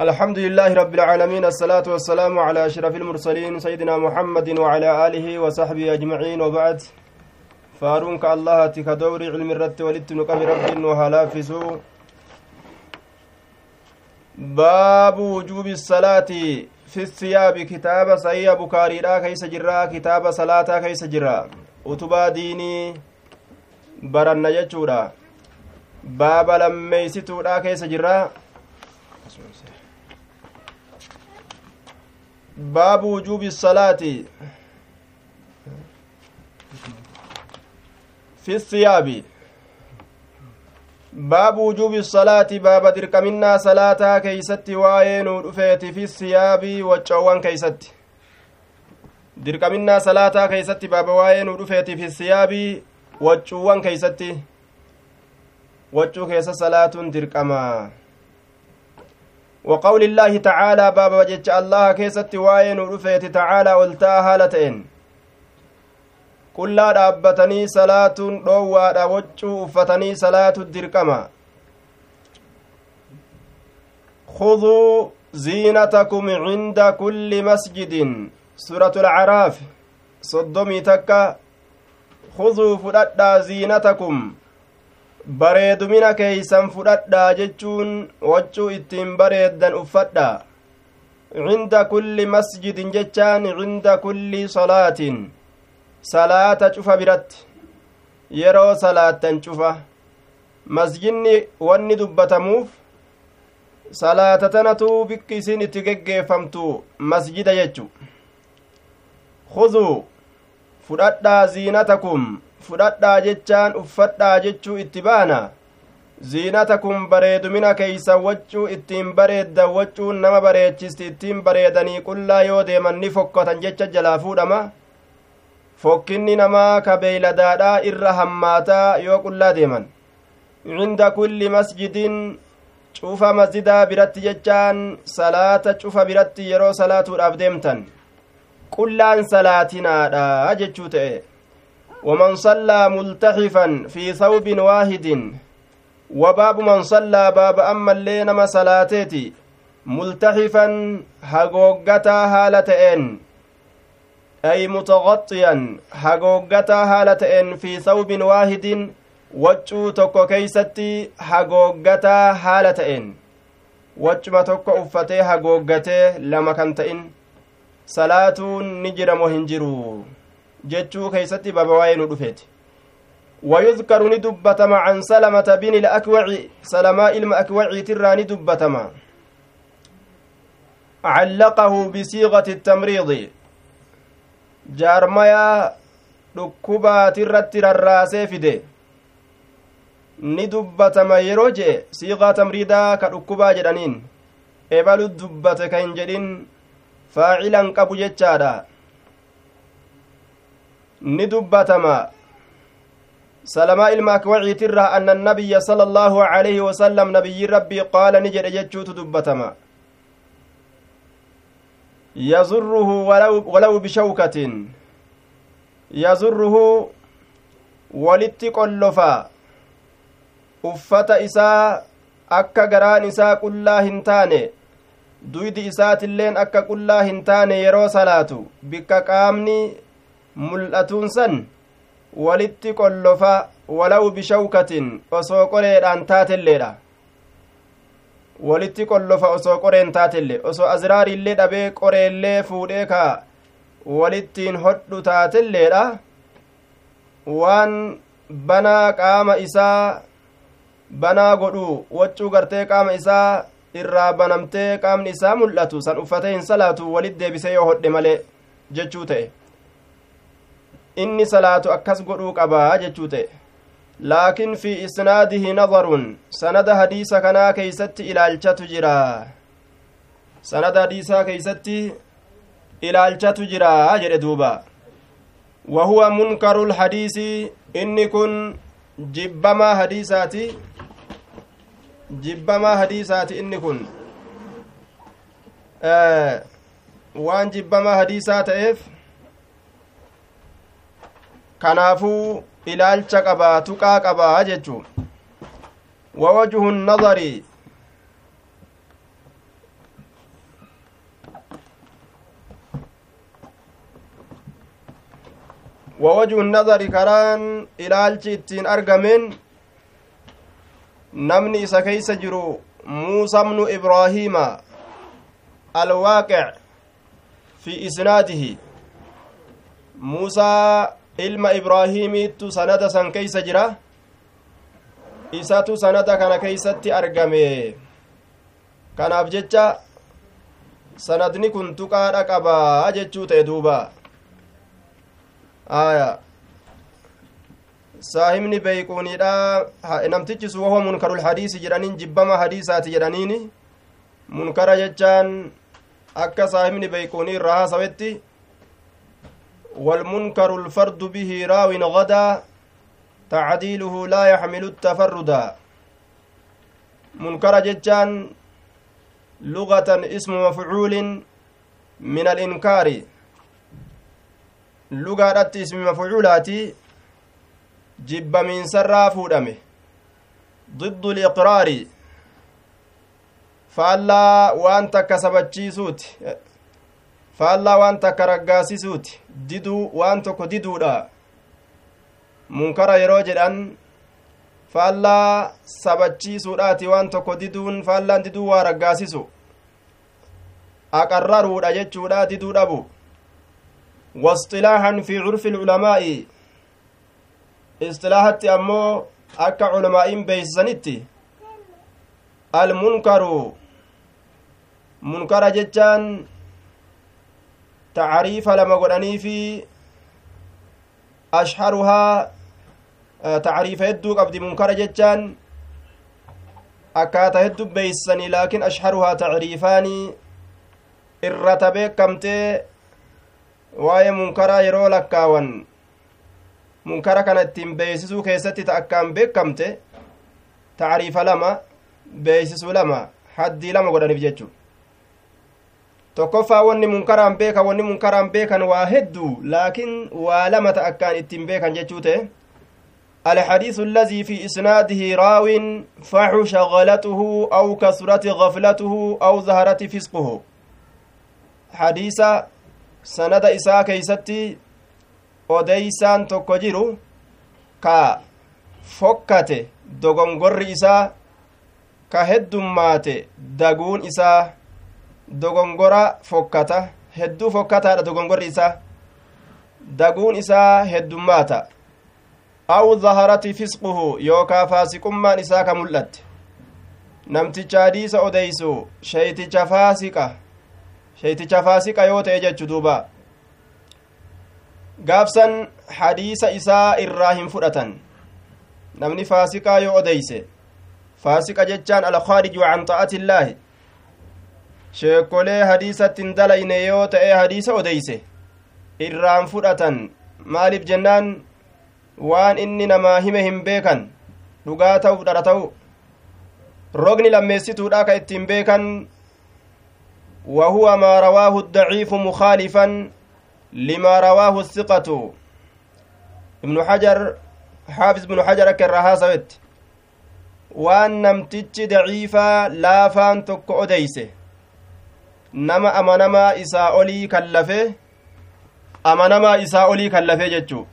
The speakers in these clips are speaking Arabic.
الحمد لله رب العالمين الصلاة والسلام على أشرف المرسلين سيدنا محمد وعلى آله وصحبه أجمعين وبعد فارونك الله تكدور علم الرت ولدت نقم رب وهلافسو باب وجوب الصلاة في الثياب كتاب صحيح بكاري لا كيس جرا كتاب صلاة كيس جرا utubaa diinii baranna jechuudha. Baaba lammeeysituudha keessa jirra. Baabu wujuubi salaati fi siyaabi baabu wujuubi salaati baaba dirqaminnaa salaataa keeysatti waa'ee nuu dhufeeti fi siyaabi waccoowwan keeysatti dirqaminnaa salaataa keeysatti baaba waa'ee nuu dhufeeti fi siyaabi waccuuwwan keeysatti waccuu keessa salaatuun dirqama وقول الله تعالى بابا وجدت الله كيست واين رفيت تعالى ولتا هالتين قل لا دابتني صلاة روى وجو فتني صلاة الدركمة خذوا زينتكم عند كل مسجد. سورة العراف صدمي تكا. خذوا فددا زينتكم. Bareedumina keeysan fudhadhaa jechuun waccuu ittiin bareeddan uffadha cinda kulli masjidin jechaan cinda kulli salaatin salaata cufa biratti yeroo salaattan cufa masjidni wanni dubbatamuuf salaata tanatu bikki isin itti geggeeffamtu masjida jechu khuduu fudhadhaa ziinatakum fudhadhaa jechaan uffadhaa jechuu itti baana. Ziinatakum bareedumina keeysan waccuu ittiin bareeddan waccuun nama bareechisti ittiin bareedanii qullaa yoo deeman ni fokkatan jecha jalaa fuudhama. Fokkinni namaa ka beeyladaadhaa irra hammaataa yoo qullaa deeman. Cinda kulli masjidin cufa masjidaa biratti jechaan salaata cufa biratti yeroo salaatuudhaaf deemtan. Qullaan salaatinaadha jechuu ta'e ومن صلى ملتحفا في ثوب واحد. وباب من صلى باب أما اللي نما صلاتيتي. ملتحفا هقوقتا هالتين أي متغطيا هقوقتا هالتين في ثوب واحد. وجو توكو كيستي هقوقتا هالتين وجما توكو أفتي هقوقتي لما كنتئن صلاة نجرم وهنجرو jechuu keeysatti baba waa'ee nu dhufeeti ويذكر ندبتما عن سلمة بن الأكوع سلماء المأكوع ترى ندبتما علقه بصيغة التمريض جارميا dhukkubaati irratti rarraasee fide ni dubbatama yeroo jee siiqaa tamriidaa ka dhukkubaa jedhaniin ebalu dubbate ka hin jedhin faacilan qabu jechaadha ni dubbatama salamaa ilma akwaciitirraa anna annabiyya sala allaahu alayhi wasalam nabiyyi rabbii qaala ni jedhe jechuutu dubbatama yazurruhu walaw bishawkatin yazurruhu walitti qollofa uffata isaa akka garaan isaa qullaa hin taane duydi isaatilleen akka qullaa hin taane yeroo salaatu bikka qaamni mul'atuun san walitti qollofa walaw bishawkatin osoo qoreedhaan taatelleedha. Walitti qollofa osoo qoreen taatelle osoo azraariillee dhabee qoreellee fuudhee ka walittiin hodhu taatelleedha. Waan banaa qaama isaa banaa godhu waccuu gartee qaama isaa irraa banamtee qaamni isaa mul'atu san uffatee hin salaatu walit deebisee yoo hodhe malee jechuu ta'e inni salaatu akkas godhuu qabaa jechuu ta'e laakin fi isnaadihi nadarun sanada hadiisa kanaa keeysatti ilaalchatu jira sanada hadiisaa keeysatti ilaalchatu jira jedhe duuba wahuwa munkaru lhadiisi inni kun jibbamaa hadiisaati jibbamaa hadiisaati inni kun waan jibbamaa hadiisaa ta'eef kanaafuu ilaalcha qabaa tuqaa qabaa jechuu ووجه النظر ووجه النظر كران ilaalchi ittiin argameen namni isa keeysa jiru muusaa bnu ibraahiima alwaaqic fi isnaadihi muusaa ilma ibraahiimiittu sanada san keeysa jira isatu sanada kana keeysatti argame kanaaf jecha sanadni kun tuqaadha qabaa jechuu ta'e duuba aya saahibni beeyquunidha namtichi sun wahuwa munkarul hadiisi jedhaniin jibbama hadiisaati jedhaniini munkara jechaan akka saahibni beeyquunii irraa haasawetti والمنكر الفرد به راو غدا تعديله لا يحمل التفردا منكر جتان لغة اسم مفعول من الإنكار. لغة اسم مفعولات جب من سرا فودمه ضد الإقرار. faallaa waan takka sabachiisuuti faallaa waan takka raggaasisuuti diduu waan tokko diduudha munkara yeroo jedhan faallaa sabachiisuudhaati waan tokko diduun faallaan diduu waa raggaasisu aqarraruudha jechuudha diduu dhabu واصطلاحا في عرف العلماء اصطلاحات أمو أكا علماء بيسانيتي المنكر munkara jechaan tacriifa lama godhanii fi ashharuhaa tacriifa hedduu qabdi munkara jechaan akkaata heddu beeysanii laakiin ashharuhaa tacriifaanii irrata beekamtee waa'ee munkaraa yeroo lakkaawan munkara kana ittiin beeysisuu keessatti ta akkaan beekamte tacriifa lama beeysisuu lama haddii lama godhaniif jechuu tokkoffaa wanni munkaraan beekan wanni munkaraan beekan waa hedduu laakiin waa lama ta akkaan ittiin beekan jechuu ta'e الحديث الذي في إسناده راو فحش غلطه أو كثرت غفلته أو ظهرت فسقه حديث سند إساء كيستي jiru ka fokkate dogongorri isaa ka heddummaate daguun isaa dogongora fokkata hedduu fokkataadha dogongorri isaa daguun isaa heddummaata aw zaharati fisquhu yookaa faasiqummaan isaa ka mul'atte namticha hadiisa odeysu sheeyticha faasiqa sheeyticha faasiqa yoo ta'e jechu duuba gaafsan hadiisa isaa irraa hin fudhatan namni faasiqaa yoo odeyse faasiqa jechaan alkhaariju can ta'ati sheekolee hadiisatti hin dalayne yoo ta'e hadiisa odeyse irraan fudhatan maaliif jennaan waan inni namaa hime hin beekan dhugaa ta'u dhara ta'u rogni lammeessituudha ka ittiin beekan وهو ما رواه الضعيف مخالفا لما رواه الثقة ابن حجر حافظ ابن حجر كرها سوت وان نمتج ضعيفا لا فان تك أديسه nama amanamaa isaa olii kallafe amanamaa isaa olii kallafe jechuu.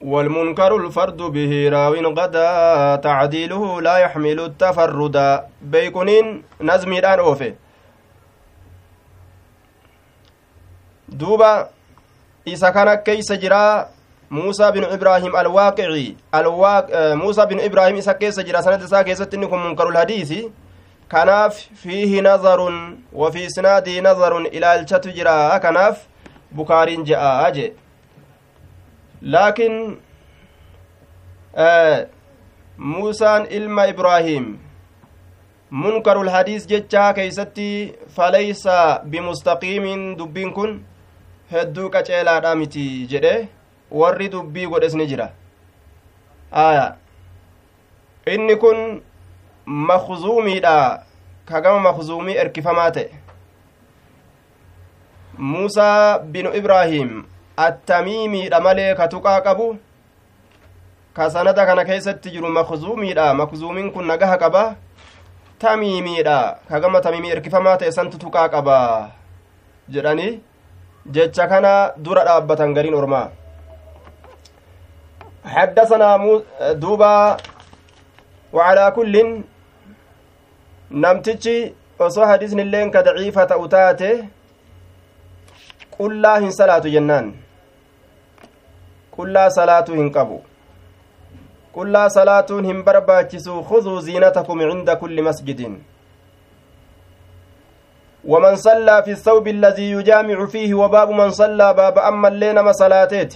والمنكر الفرد به راو غدا تعديله لا يحمل التفرد بيكونين نزمي الآن أوفي دوبا إذا كان كيس جرا موسى بن إبراهيم الواقعي الواق... موسى بن إبراهيم إذا كيس جرا سنة إذا كيس تنكم منكر الحديث nazarun wafii isnaadii nazarun ilaalchatu jira kanaaf bukaariin je'a je laakiin muusaan ilma ibraahim munkarul hadiis jechaa keeysatti faleysa bimustaqiimiin dubbiin kun hedduu qaceelaadha miti jedhe warri dubbii godhes ni jira aya inni kun makzuumiidha ka gama makzuumii erkifamaa ta'e muusaa binu ibraahim attamiimiidha malee ka tuqaa qabu ka sanada kana keessatti jiru makzuumiidha makzuumiin kun nagaha qaba tamiimiidha ka tamiimii erkifamaa ta'e santu tuqaa qaba jedhanii jecha kana dura dhaabbatan gariin ormaa حدثنا دوبا وعلى كل ka daciifa ta'u taate qullaa hin salaatu jennaan qullaa salaatuu hin qabu qullaa salaatuun hin barbaachisu khuduu ziinatakum cinda kulli masjidin ومن صلى في الثوب الذي يجامع فيه وباب من صلى باب أما اللين ما صلاتيت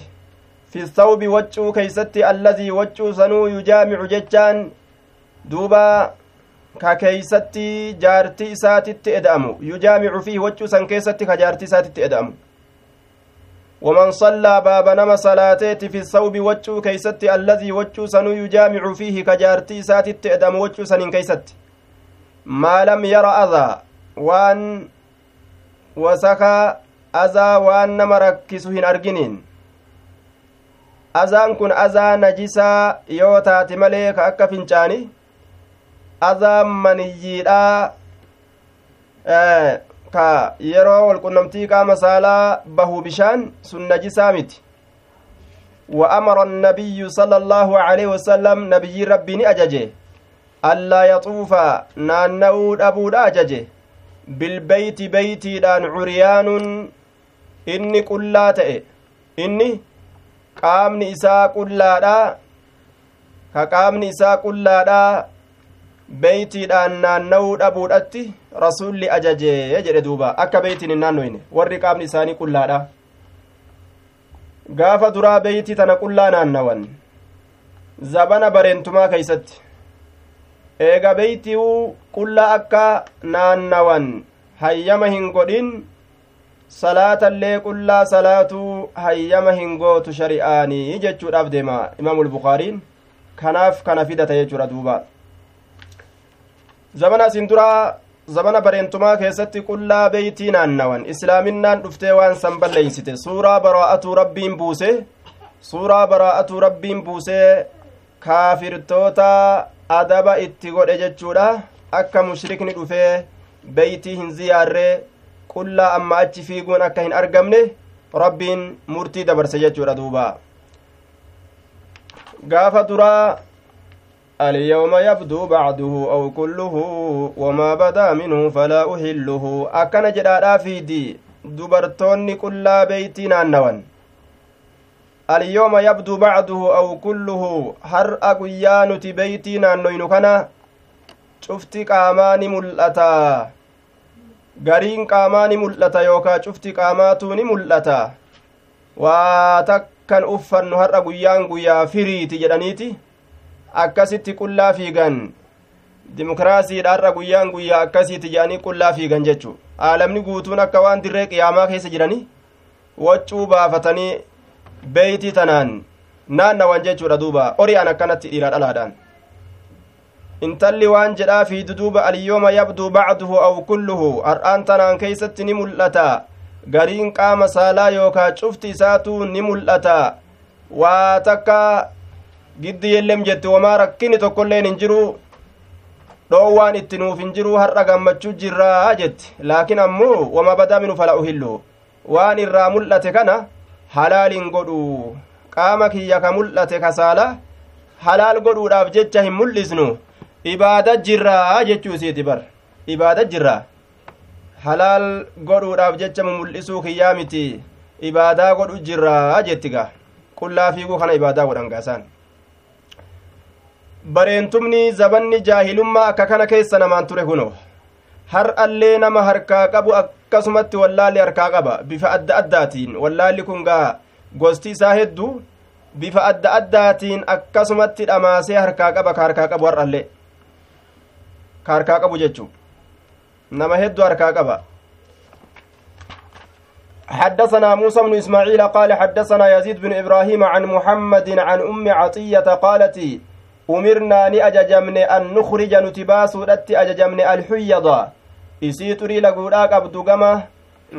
في الثوب وجهه كيستي الذي وجهه سنو يجامع ججان دوبا ka keeysatti jaartii isaatitti eda'amu. Yujaamicu fiihi wachuu san keessatti ka jaartii isaatitti eda'amu. ومن صلى باب نما صلاتيت في الثوب وجو كيست الذي وجو سنو يجامع فيه كجارتي ساتت آدم وجو سنين كيست ما لم يرى أذى وان وسكا أذى وان نما ركسو هن أرجنين أذان كن أذى نجسا يوتات مليك أكا فنشاني azaan maniyyiidha ka yeroo walqunnamtii qaama saalaa bahu bishaan sun najisaa miti wa amara annabiyyu sala allaahu aleyhi wasalam nabiyyiin rabbii ni ajaje allaa yaxuufa naanna'uu dhabuudha ajaje bilbeyti beytiidhaan curyaanun inni qullaa ta'e inni qaamni isaa qullaadha ka qaamni isaa qullaadha beeytiidhaan naanna'uu dhabuudhatti rasulli ajajee jedhe duuba. Akka beeytiin hin naannoyne warri qaamni isaanii qullaadha. Gaafa duraa beeytii tana qullaa naannawan. Zabana bareentumaa keeysatti. Eega beeytii'uu qullaa akka naannawan. Hayyama hin godhin. Salaatallee qullaa salaatuu hayyama hin gootu shari'aanii jechuudhaaf deema. Imaamul bukaariin kanaaf kana fidata jechuudha duuba zabana isin duraa zabana bareentumaa keessatti qullaa beeytii naannawan islaaminaan dhuftee waan san balleeysite suuraa baraa'atuu rabbiin buuse suuraa baraa'atuu rabbiin buusee kaafirtoota adaba itti godhe jechuudha akka mushrikni dhufee beeytii hin ziyaarree qullaa amma achi fiiguun akka hin argamne rabbiin murtii dabarse jechuudha duuba gaafa duraa اليوم يبدو بعده أو كله وما بدا منه فلا أحله أكن جدادا فيدي دبرتوني كلا بيتي نانوان. اليوم يبدو بعده أو كله هر أقيان بيتي نانوين كنا. شفتي قاماني ملأتا. gariin qaamaa ni mul'ata yookaa cufti qaamaatu ni mul'ata waa takkan uffannu har'a guyyaan guyyaa firiiti jedhaniiti akkasitti qullaa fiigan. Dimokiraasiidhaarra guyyaan guyyaa akkasiiti jedhanii qullaa fiigan jechu. Aalamni guutuun akka waan dirree qiyaamaa keessa jirani waccuu baafatanii beeytii tanaan naannawan jechuudha duuba. Ori'an akkanatti dhiiraa dhalaadhaan. Intalli waan jedhaa fi duduuba alyooma yabduu bacduhu aw kulluhu. Har'aan tanaan keeysatti ni mul'ata. Gariin qaama saalaa yookaa cufti isaatu ni mul'ata. Waa takka giddi yellem jette wamaa rakkini tokkoilleen hin jiru. Dhoowwaan itti nuuf hin jiru har'a gammachuu jirraa jetti. Laakiin ammoo wama badaa minu fala uhillu waan irraa mul'ate kana halaaliin godhu. Qaama kiyya ka mul'ate kasaala halaal godhuudhaaf jecha hin mul'isnu. Ibaada jirraa jechuu isiiti bar. Ibaada jirraa. Halaal godhuudhaaf jecha mul'isuu kiyyaa miti. Ibaadaa godhu jirraa jettiga qullaa fiiguu kana ibaadaa godhan gaasaan bareentumni zabanni jaahilummaa akka kana keessa namaan ture kuno har'allee nama harkaa qabu akkasumatti wallaalli harkaa qaba bifa adda addaatiin wallaalli kun gaa gosti isaa hedduu bifa adda addaatiin akkasumatti dhamaasee harkaa qaba ka harkaa qabu har'allee ka harkaa qabu jechuu nama hedduu harkaa qaba حدثنا موسى بن إسماعيل قال حدثنا يزيد بن إبراهيم عن محمد عن أم عطية قالت umirnaa ni ajajamne an nukrija nuti baasuudhatti ajajamne alxuyyada isii xurii laguudhaa qabdu gama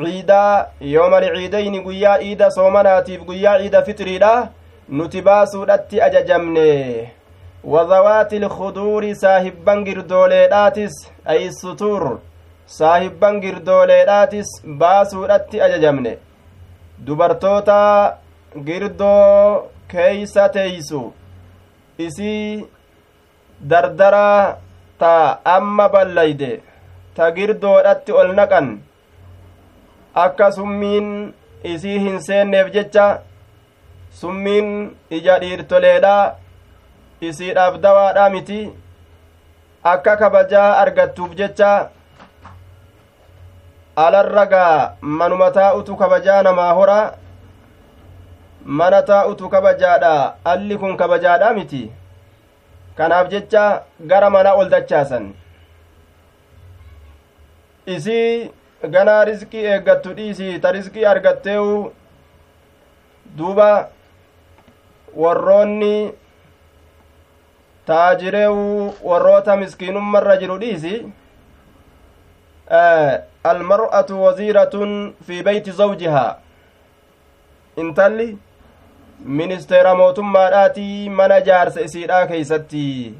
ciidaa yoomal ciidayni guyyaa iida soomanaatiif guyyaa ciida fitriidha nuti baasuudhatti ajajamne wadawaati ilkuduuri saahibban girdooleedhaatis ay sutuur saahibban girdooleedhaatis baasuudhatti ajajamne dubartoota girdoo keeysa teeysu isii dardara ta amma ballayde ta girdoodhatti ol naqan akka summiin isii hin seenneef jecha summiin ija dhiirtoleedha isiidhaaf dawaadha miti akka kabajaa argattuuf jecha alarragaa manuma taa'utu kabajaa namaa hora mana taa'utu kabajaadha alli kun kabajaadha miti kanaaf jecha gara mana ol dachaasan isii ganaa riskii eeggattu dhiisii ta riskii argatteewu duuba warroonni taajireewu warroota miskiinummarra jiru dhiisi almar'atu waziiratun fi beyti zawjihaa intalli ministeera mootummaadhaatii mana jaarsa isiidhaa keeysatti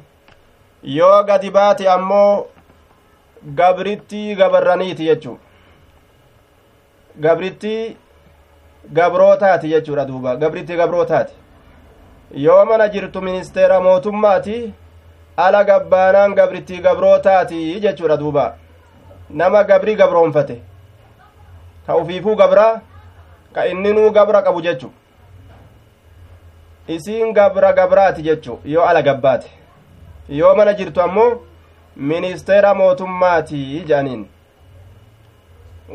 yoo gadi baate ammoo gabrittii gabarraniiti jechu gabrittii gabrootaati jechuudha duuba. Gabrittii gabrootaati. Yoo mana jirtu ministeera mootummaati ala gabbaanaan gabrittii gabrootaati jechuudha duuba. Nama gabrii gabroonfate. Ka ufiifuu gabraa ka inninuu gabra qabu jechu isiin gabra gabraati jechu yoo ala gabbaate yoo mana jirtu ammoo ministeera mootummaati jedhaniin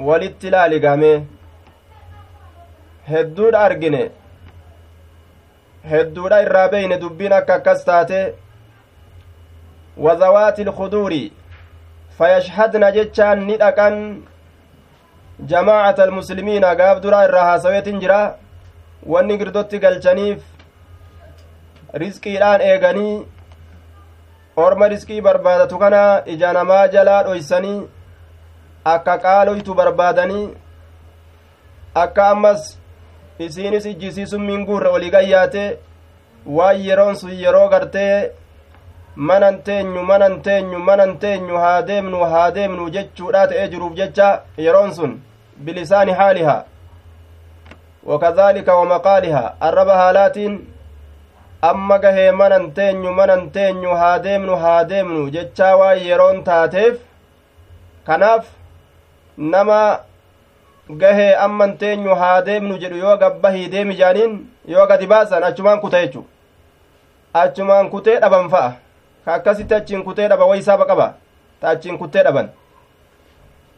walitti laaligamee hedduudha argine hedduudha irraa beeyne dubbiin akka akkas taate wazawaati ilkuduuri fayashhadna jechaan ni dhaqan jamaacata almuslimiina gaaf duraa irraa haasaweetin jira wanni girdotti galchaniif risqiidhaan eeganii orma risqii barbaadatu kana ija namaa jalaa dhoysanii akka qaaloytu barbaadanii akka ammas isiinis ijjisiisummiin guurre olii gayyaate waan yeroon sun yeroo gartee manan teenyu manan teenyu manan teenyu haa deemnu haa deemnu jechuudha ta'ee jiruuf jecha yeroon sun bilisaani haalihaa. Wakadaalika wamaqaalihaa arraba haalaatiin amma gahee manan teenyu manan teenyu haa deemnu haa deemnu jechaa waan yeroon taateef kanaaf nama gahee amman teenyu haa deemnu jedhu yoo gabbahii deemi jaaniin yoo gadi baasan achumaan kuta jechu. Achumaan kutee dhaban fa'a. Ka akkasitti achiin kutee dhaba waysaaba qaba. Ta achiin kuttee dhaban.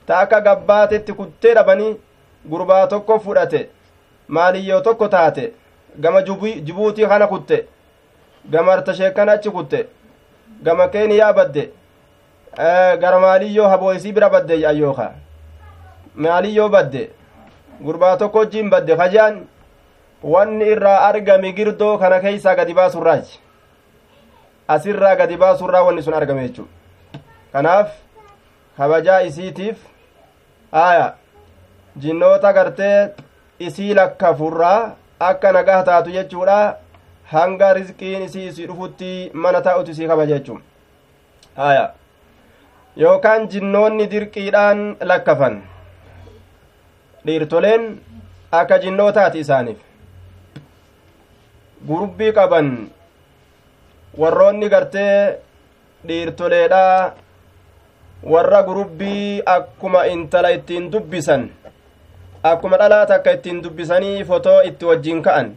Ta akka gabbaatetti kuttee dhabanii gurbaa tokko fudhate. Maaliyyoo tokko taate? Gama jibuutii kana kutte gama artasheekkan achi kutte gama keeniyaa badde gara maaliyyoo habooysii bira badde ayyooka maaliyyoo badde gurbaa tokko wajjiin badde kajaan wanni irraa argame girdoo kana keeysaa gadi baasurraaji asirraa gadi baasurraa wanni sun argame jechu kanaaf kabajaa isiitiif aya jinnoota gartee isii lakkafurraa akka nagaa taatu jechuudha hanga rizqiin isii isii dhufutti mana taa'utu isii kabaja jechuun aya yookaan jinnoonni dirqiidhaan lakkafan dhiirtoleen akka jinnootaati isaaniif gurubbii qaban warroonni gartee dhiirtoleedha warra gurubbii akkuma intala ittiin dubbisan akkuma dhalaa takka ittiin dubbisanii fotoo itti wajjiin ka'an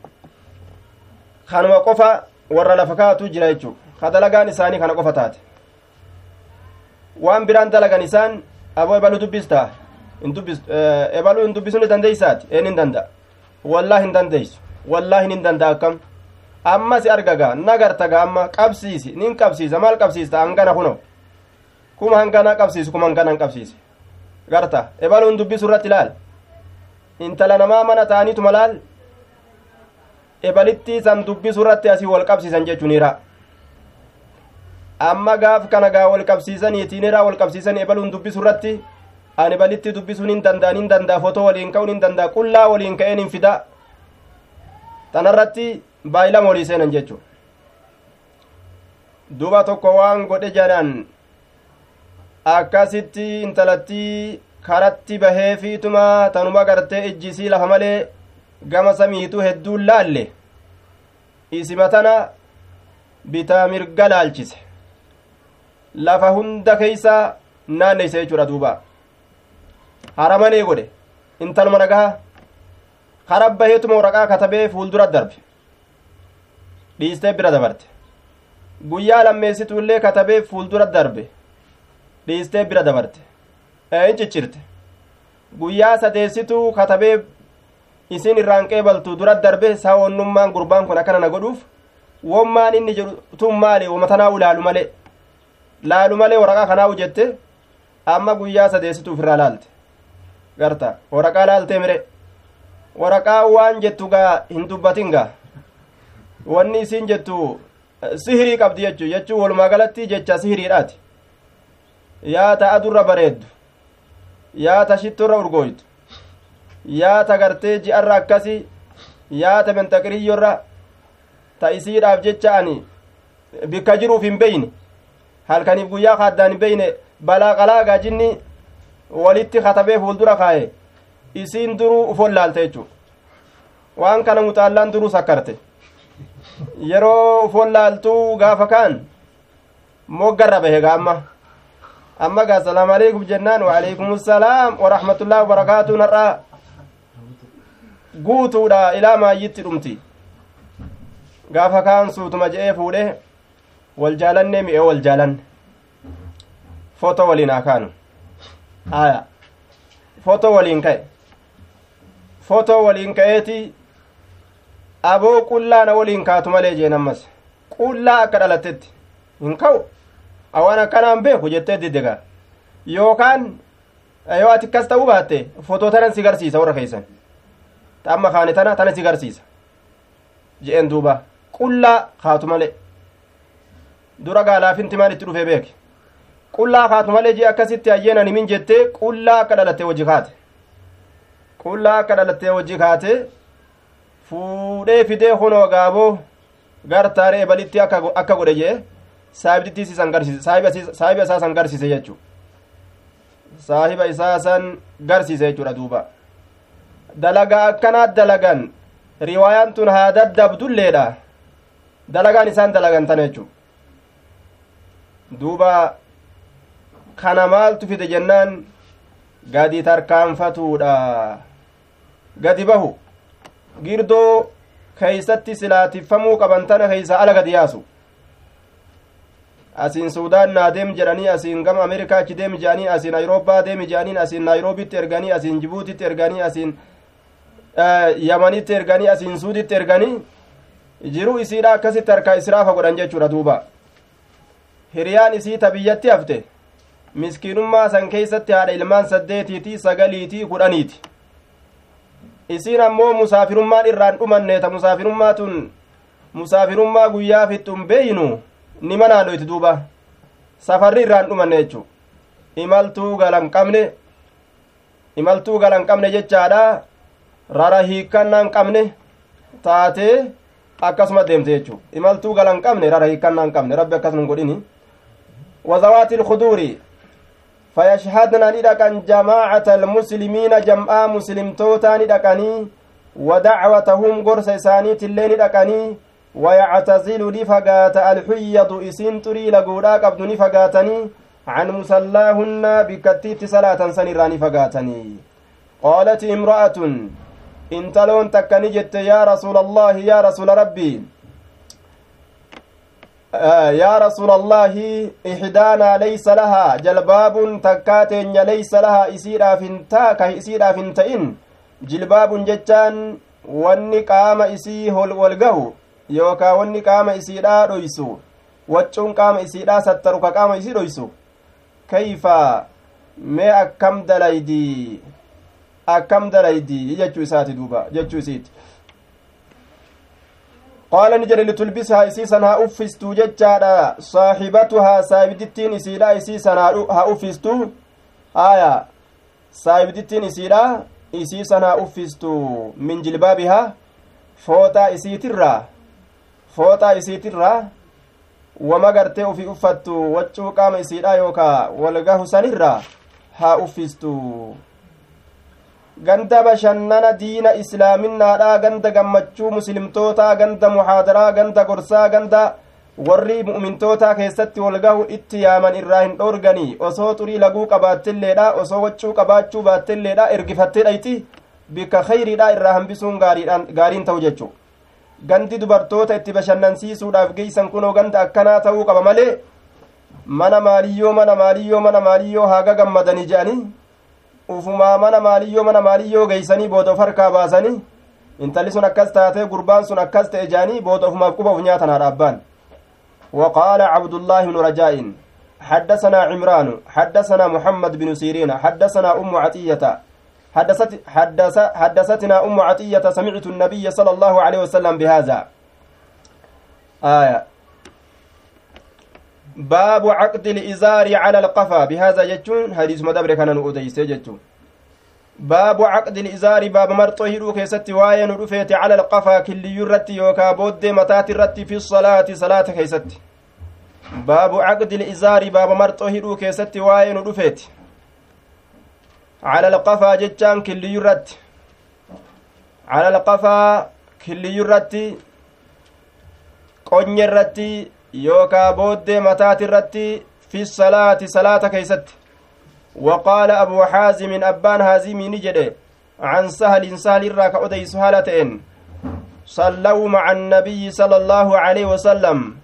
kanuma qofa warra lafa kaatu jira jechuu ka dalagaan isaanii kana qofa taate waan biraan dalagan isaan aboo ebaluu dubbistaa ebaluu hin dubbisuu ni dandeeysaati een hin danda'a wallaa hin dandeeysu wallaa hin danda'a akkam amma si argagaa nagartaga amma qabsiisi nin qabsiisa maal qabsiista hangana kuno kuma hangana qabsiisu kuma hangana hin qabsiise garta ebaluun dubbisu irratti ilaal intala namaa mana ta'aniituma laal ebalitti san dubbisu irratti asii wal qabsiisan jechuun hiraa amma gaaf kana gaa wal qabsiisaniitiin hiraa wal qabsiisan ebaluun dubbisu irratti ani ebalitti dubbisuun hin danda'an hin danda'a fotoo waliin ka'uun hin danda'a qullaa waliin ka'een hin fida tanarratti baay'ilama olii seenan jechuun duba tokko waan godhe jedhan akkasitti intalattii karatti bahee fiituma tanuma gartee ijjisii lafa malee gama samiitu hedduun laalle isima tana bitaa mirga laalchise lafa hunda keeysa naanneyse jechuudha duuba haramanee godhe intaluma nagaha karabba heetuma waraqaa katabee fuuldura darbe dhiistee bira dabarte guyyaa lammeessituullee katabee fuuldura darbe dhiistee bira dabarte in ciccirte guyyaa sadeessituu katabee isin irraan qeebaltu dura darbe saawonnummaan gurbaan kun akkana na godhuuf wommaan inni jedhu tun maali wama tanaa laalu malee laalu malee waraqaa kanaa jette amma guyyaa sadeessituuf irraa laalte garta waraqaa laaltee mire waraqaa waan jettu gaa hin dubbatin gaa wanni isiin jettu sihirii qabdi jechuu jechuu walumaa galatti jecha sihiriidhaati yaata adurra bareeddu yaata shittorra urgooytu yaata gartee ji'arra akkasi yaata mentaqiriyyorra ta isiidhaaf jecha ani bikka jiruuf hin beyne halkaniif guyyaa kaaddaan hin beyne balaa qalaa gaajinni walitti katabee fuuldura kaaye isiin duruu ufon laalte jechu waan kana muxaallaan duruu sakkarte yeroo ufon laaltuu gaafa kaan moggarra bahe ga amma gaa salaamu aleykum jennaan waaleykum salaam warahmatullaahi wabarakaatuun har'a guutuudha ilaa maayyitti dhumti. Gaafa kaan suutuma je'ee fuudhe wal jaalannee mi'ee wal jaalanne foto waliin haa kaanu. Aya foto waliin ka'e. Foto waliin ka'eeti aboo qullaana waliin kaatu malee jeen ammas. Qullaa akka dhalatetti hin ka'u. Awaan akkanaan beeku jettee diddegaa yookaan yoo ati akkas ta'uu baatte fotoo tanan si garsiisa warra keeysan ta amma kaane tana tana si garsiisa je'en duuba qullaa kaatu malee dura gaalaafinti maal itti dhufee beeke qullaa kaatu malee jee akkasitti hayyeenan himin jettee qullaa akka dhalattee wajji kaate qullaa akka dhalattee wajji kaate fuudhee fidee hunoo gaaboo gartaaree balitti akka godhe jee garsiise saahiba isaa san garsiise jechuu saahiba isaa san garsiise jechuudha duuba dalagaa akkanaa dalagan riwaayaan tun haa daddabdulleedha dalagaan isaan dalagan tana jechuu duuba kana maaltu fide jennaan gadi tarkaanfatuudha gadi bahu girdoo keeysatti silaatifamuu qaban tana keeysa ala gadi yaasu asiin suudaan naa deem jedhanii asiin gama ameerikaa achi deemi jedhanii asiin ayroopaa deemi jedhaniin asiin naayiroobitti erganii asiin jibuutitti erganii asiin yamanitti erganii asiin suuditti erganii jiruu isiidha akkasitti harkaa israafa godhan jechuudha duuba. Hiriyaan isii ta biyyatti hafte miskiinummaa san keeysatti haadha ilmaan saddeetiiti sagaliitii kudhaniiti. Isiin ammoo musaafirummaan irraan dhumanne ta musaafirummaa tun musaafirummaa guyyaa fixxun beeynu nima naadhoyti duuba. Safarri irraan dhumanne jechu imaltuu galan qabne imaltuu galan qabne jechaadha rara hiikkannaan qabne taatee akkasuma deemte jechu imaltuu galan qabne rara hiikkannaan qabne. Rabbi akkasuma godhini. وذوات الخدور فيشهدن ندقا جماعة المسلمين جمعا مسلم توتا ندقني ودعوتهم قرص سانيت اللي ندقني ويعتزل نفقات الحيض إسين تري لقودا قبض نفقاتني عن مسلاهن بكتيت صلاة سنرا نفقاتني قالت امرأة انتلون تكني جت يا رسول الله يا رسول ربي آه يا رسول الله إحدانا ليس لها جلباب تكاتين ليس لها إسيرا فنتا كإسيرا فنتئن جلباب جتان wanni qaama isii hol walgahu yookaa wanni qaama isiidhaa dhoysu waccuun qaama isiidhaa sattaru ka qaama isii dhoysu kayfa mee akkam dalaydi akkam dalaydi jechuu isaati duuba jechuu isiiti qaala ni jedhe litulbishaa isiisan haa uffistuu jechaadha saahibatuhaa saahibdittiin isiidha isiisan haa uffistuu aya saahibdittiin isiidha isiisan haa uffistu min jilbaabihaa fooxaa isiitirraa fooxaa isiitirraa wama gartee ufii uffattu waccuu qaama isiidha yookaa walgahu sanirraa haa uffistu ganda bashannana diina islaaminaadha ganda gammachuu muslimtootaa ganda muhaadaraa ganda gorsaa ganda warri mu'mintootaa keessatti walgahu itti yaaman irraa hin dhoorganii osoo xurii laguu qabaattelleedha osoo waccuu qabaachuu baattelleedha ergifattee dhayti bikka khayriidha irraa hambisuun gaariin ta'u jechuu gandi dubartoota itti bashannansiisuudhaaf geeysan kunoo ganda akkanaa ta'uu qaba malee mana maaliyyoo mana maaliyyoo mana maaliyyoo haaga gammadanii je'anii ufumaa mana maaliyyoo mana maaliyyoo geeysanii booda of harkaa baasanii intalli sun akkas taatee gurbaan sun akkas ta'e je'anii booda ofumaaf quba uf nyaatan haadha abbaan وقال عبد الله بن رجاء حدثنا عمران حدثنا محمد بن سيرين حدثنا أم عطية حدثت حدث حدثتنا أم عطية سمعت النبي صلى الله عليه وسلم باب عقد الإزار على القفا. بهذا جتون حديث مدبر كان نؤديس جتون باب عقد الإزار باب مرطو هيرو كيستي واين رفيت على القفا. كل يرتي يوكا بود متات الرتي في الصلاة صلاة كيستي. باب عقد الإزار باب مرطو هيرو كيستي واين رفيت على القفا جتان كل يرت على القفا كل يرتي. قني الرتي yookaa booddee mataati irratti fi salaati salaata keeysatti. وقال أبو حازم أبان هازمي نجده عن سهل سهل الراك أدي سهالة صلوا مع النبي صلى الله عليه وسلم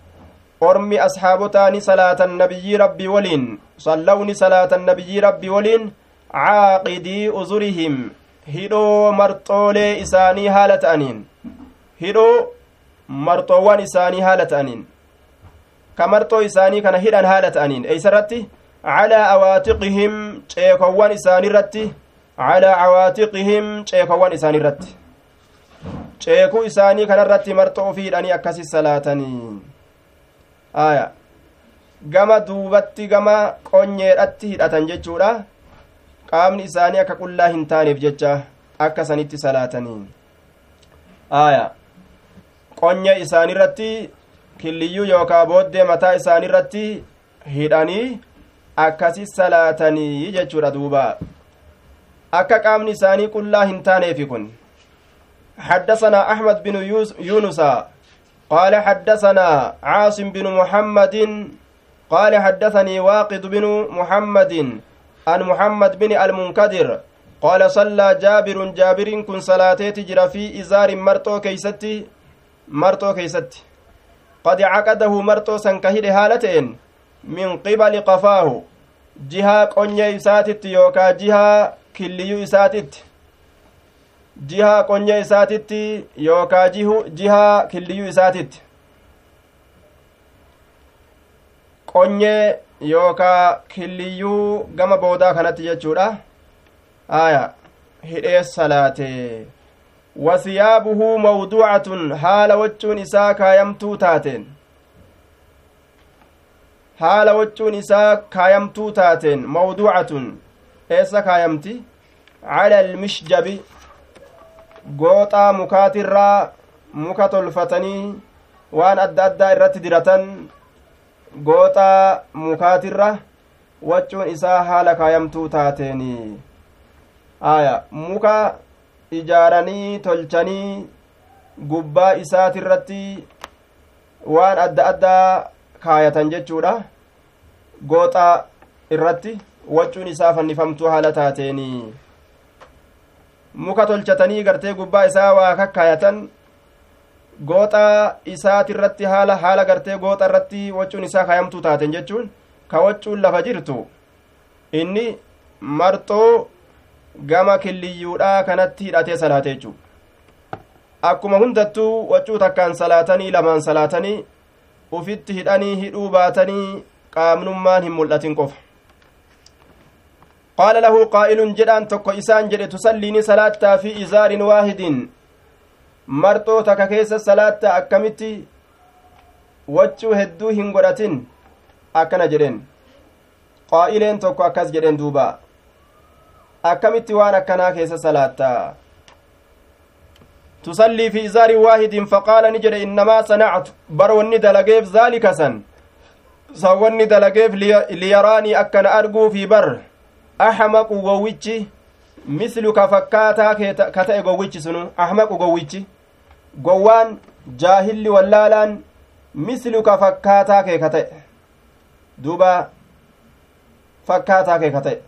أرمي أصحابتان صلاة النبي ربي ولين صلوني صلاة النبي ربي ولين عاقدي أزرهم هدو مرطولي إساني هالة أنين هدو مرطوان إساني هالة أنين kamarxoo isaanii kana hidhan haala ta'aniin eeysarratti calaa awaatiqihim ceekowwan isaanirratti calaa awaatiqihim ceekowwan isaanirratti ceekuu isaanii kanarratti marxoo ofii hidhanii akkasi salaatanii aya gama duubatti gama qonyeedhatti hidhatan jechuudha qaamni isaanii akka qullaa hin taaneef jecha akka sanitti salaatanii aya qonye isaanirratti killiyyuu yookaa booddee mataa isaaniirratti hidhanii akkasi salaatanii jechuudha duuba. Akka qaamni isaanii qullaa hin taaneefi kun. حدثنا أحمد بن يونس قال حدثنا عاصم بن محمد قال حدثني واقد بن محمد عن محمد بن المنكدر قال صلى جابر جابر kun salaatee jira في إزار marxoo keessatti marxoo keessatti قد عقده marxoo san ka hidhe haala ta'een من قبل قفاه jihaa qonye isaatitti yookaa jihaa killiyyuu isaatitti jihaa qonye isaatitti yookaa jihaa killiyyuu isaatitti qonyee yookaa killiyyuu gama boodaa kanatti jechuudha. aya hidhee salaatee wasiyaabuhu mawduucatun haala waccuun isaa kaayamtuu taateen haala waccuun isaa kaayamtuu taateen mawduucatun eessa kaayamti cala almishjabi gooxaa mukaatirraa muka tolfatanii waan adda addaa irratti diratan gooxaa mukaatirra waccuun isaa haala kaayamtuu taateeni aya muka ijaaranii tolchanii gubbaa isaati irratti waan adda addaa kaayatan jechuudha. Gooxa irratti waccuun isaa fannifamtuu haala taateeni. Muka tolchatanii gartee gubbaa isaa waa kakkaayatan gooxa isaati irratti haala haala gartee gooxa irratti waccuun isaa kaayamtuu taaten jechuun ka waccuun lafa jirtu. Inni marxoo gama killiyyuudhaa kanatti hidhatee salaate jechuu akkuma hundattuu waccuu takkaan salaatanii lamaan salaatanii ufitti hidhanii hidhuu baatanii qaamnummaan hin mul'atin qofa qaala lahu qaa'ilun jedhaan tokko isaan jedhe tusalliini salaattaa fi izaarin waahidin marxoo takka keessa salaattaa akkamitti waccuu hedduu hin godhatin akkana jedheen qaa'ileen tokko akkas jedheen duubaa akkamitti waan akkanaa keessa salaatta tusallii fi izaarin waahidin faqaala ni jedhe innamaa sanactu bar wanni dalageef zaalika san san wanni dalageef liyaraanii akkana arguufi bar axmaqu gowwichi misluka fakkaataa ka ta'e gowwichi sunu ahmaqu gowwichi gowwaan jaahilli wallaalaan misluka fakkaataa kee ka ta'e duuba fakkaataa kee ka ta'e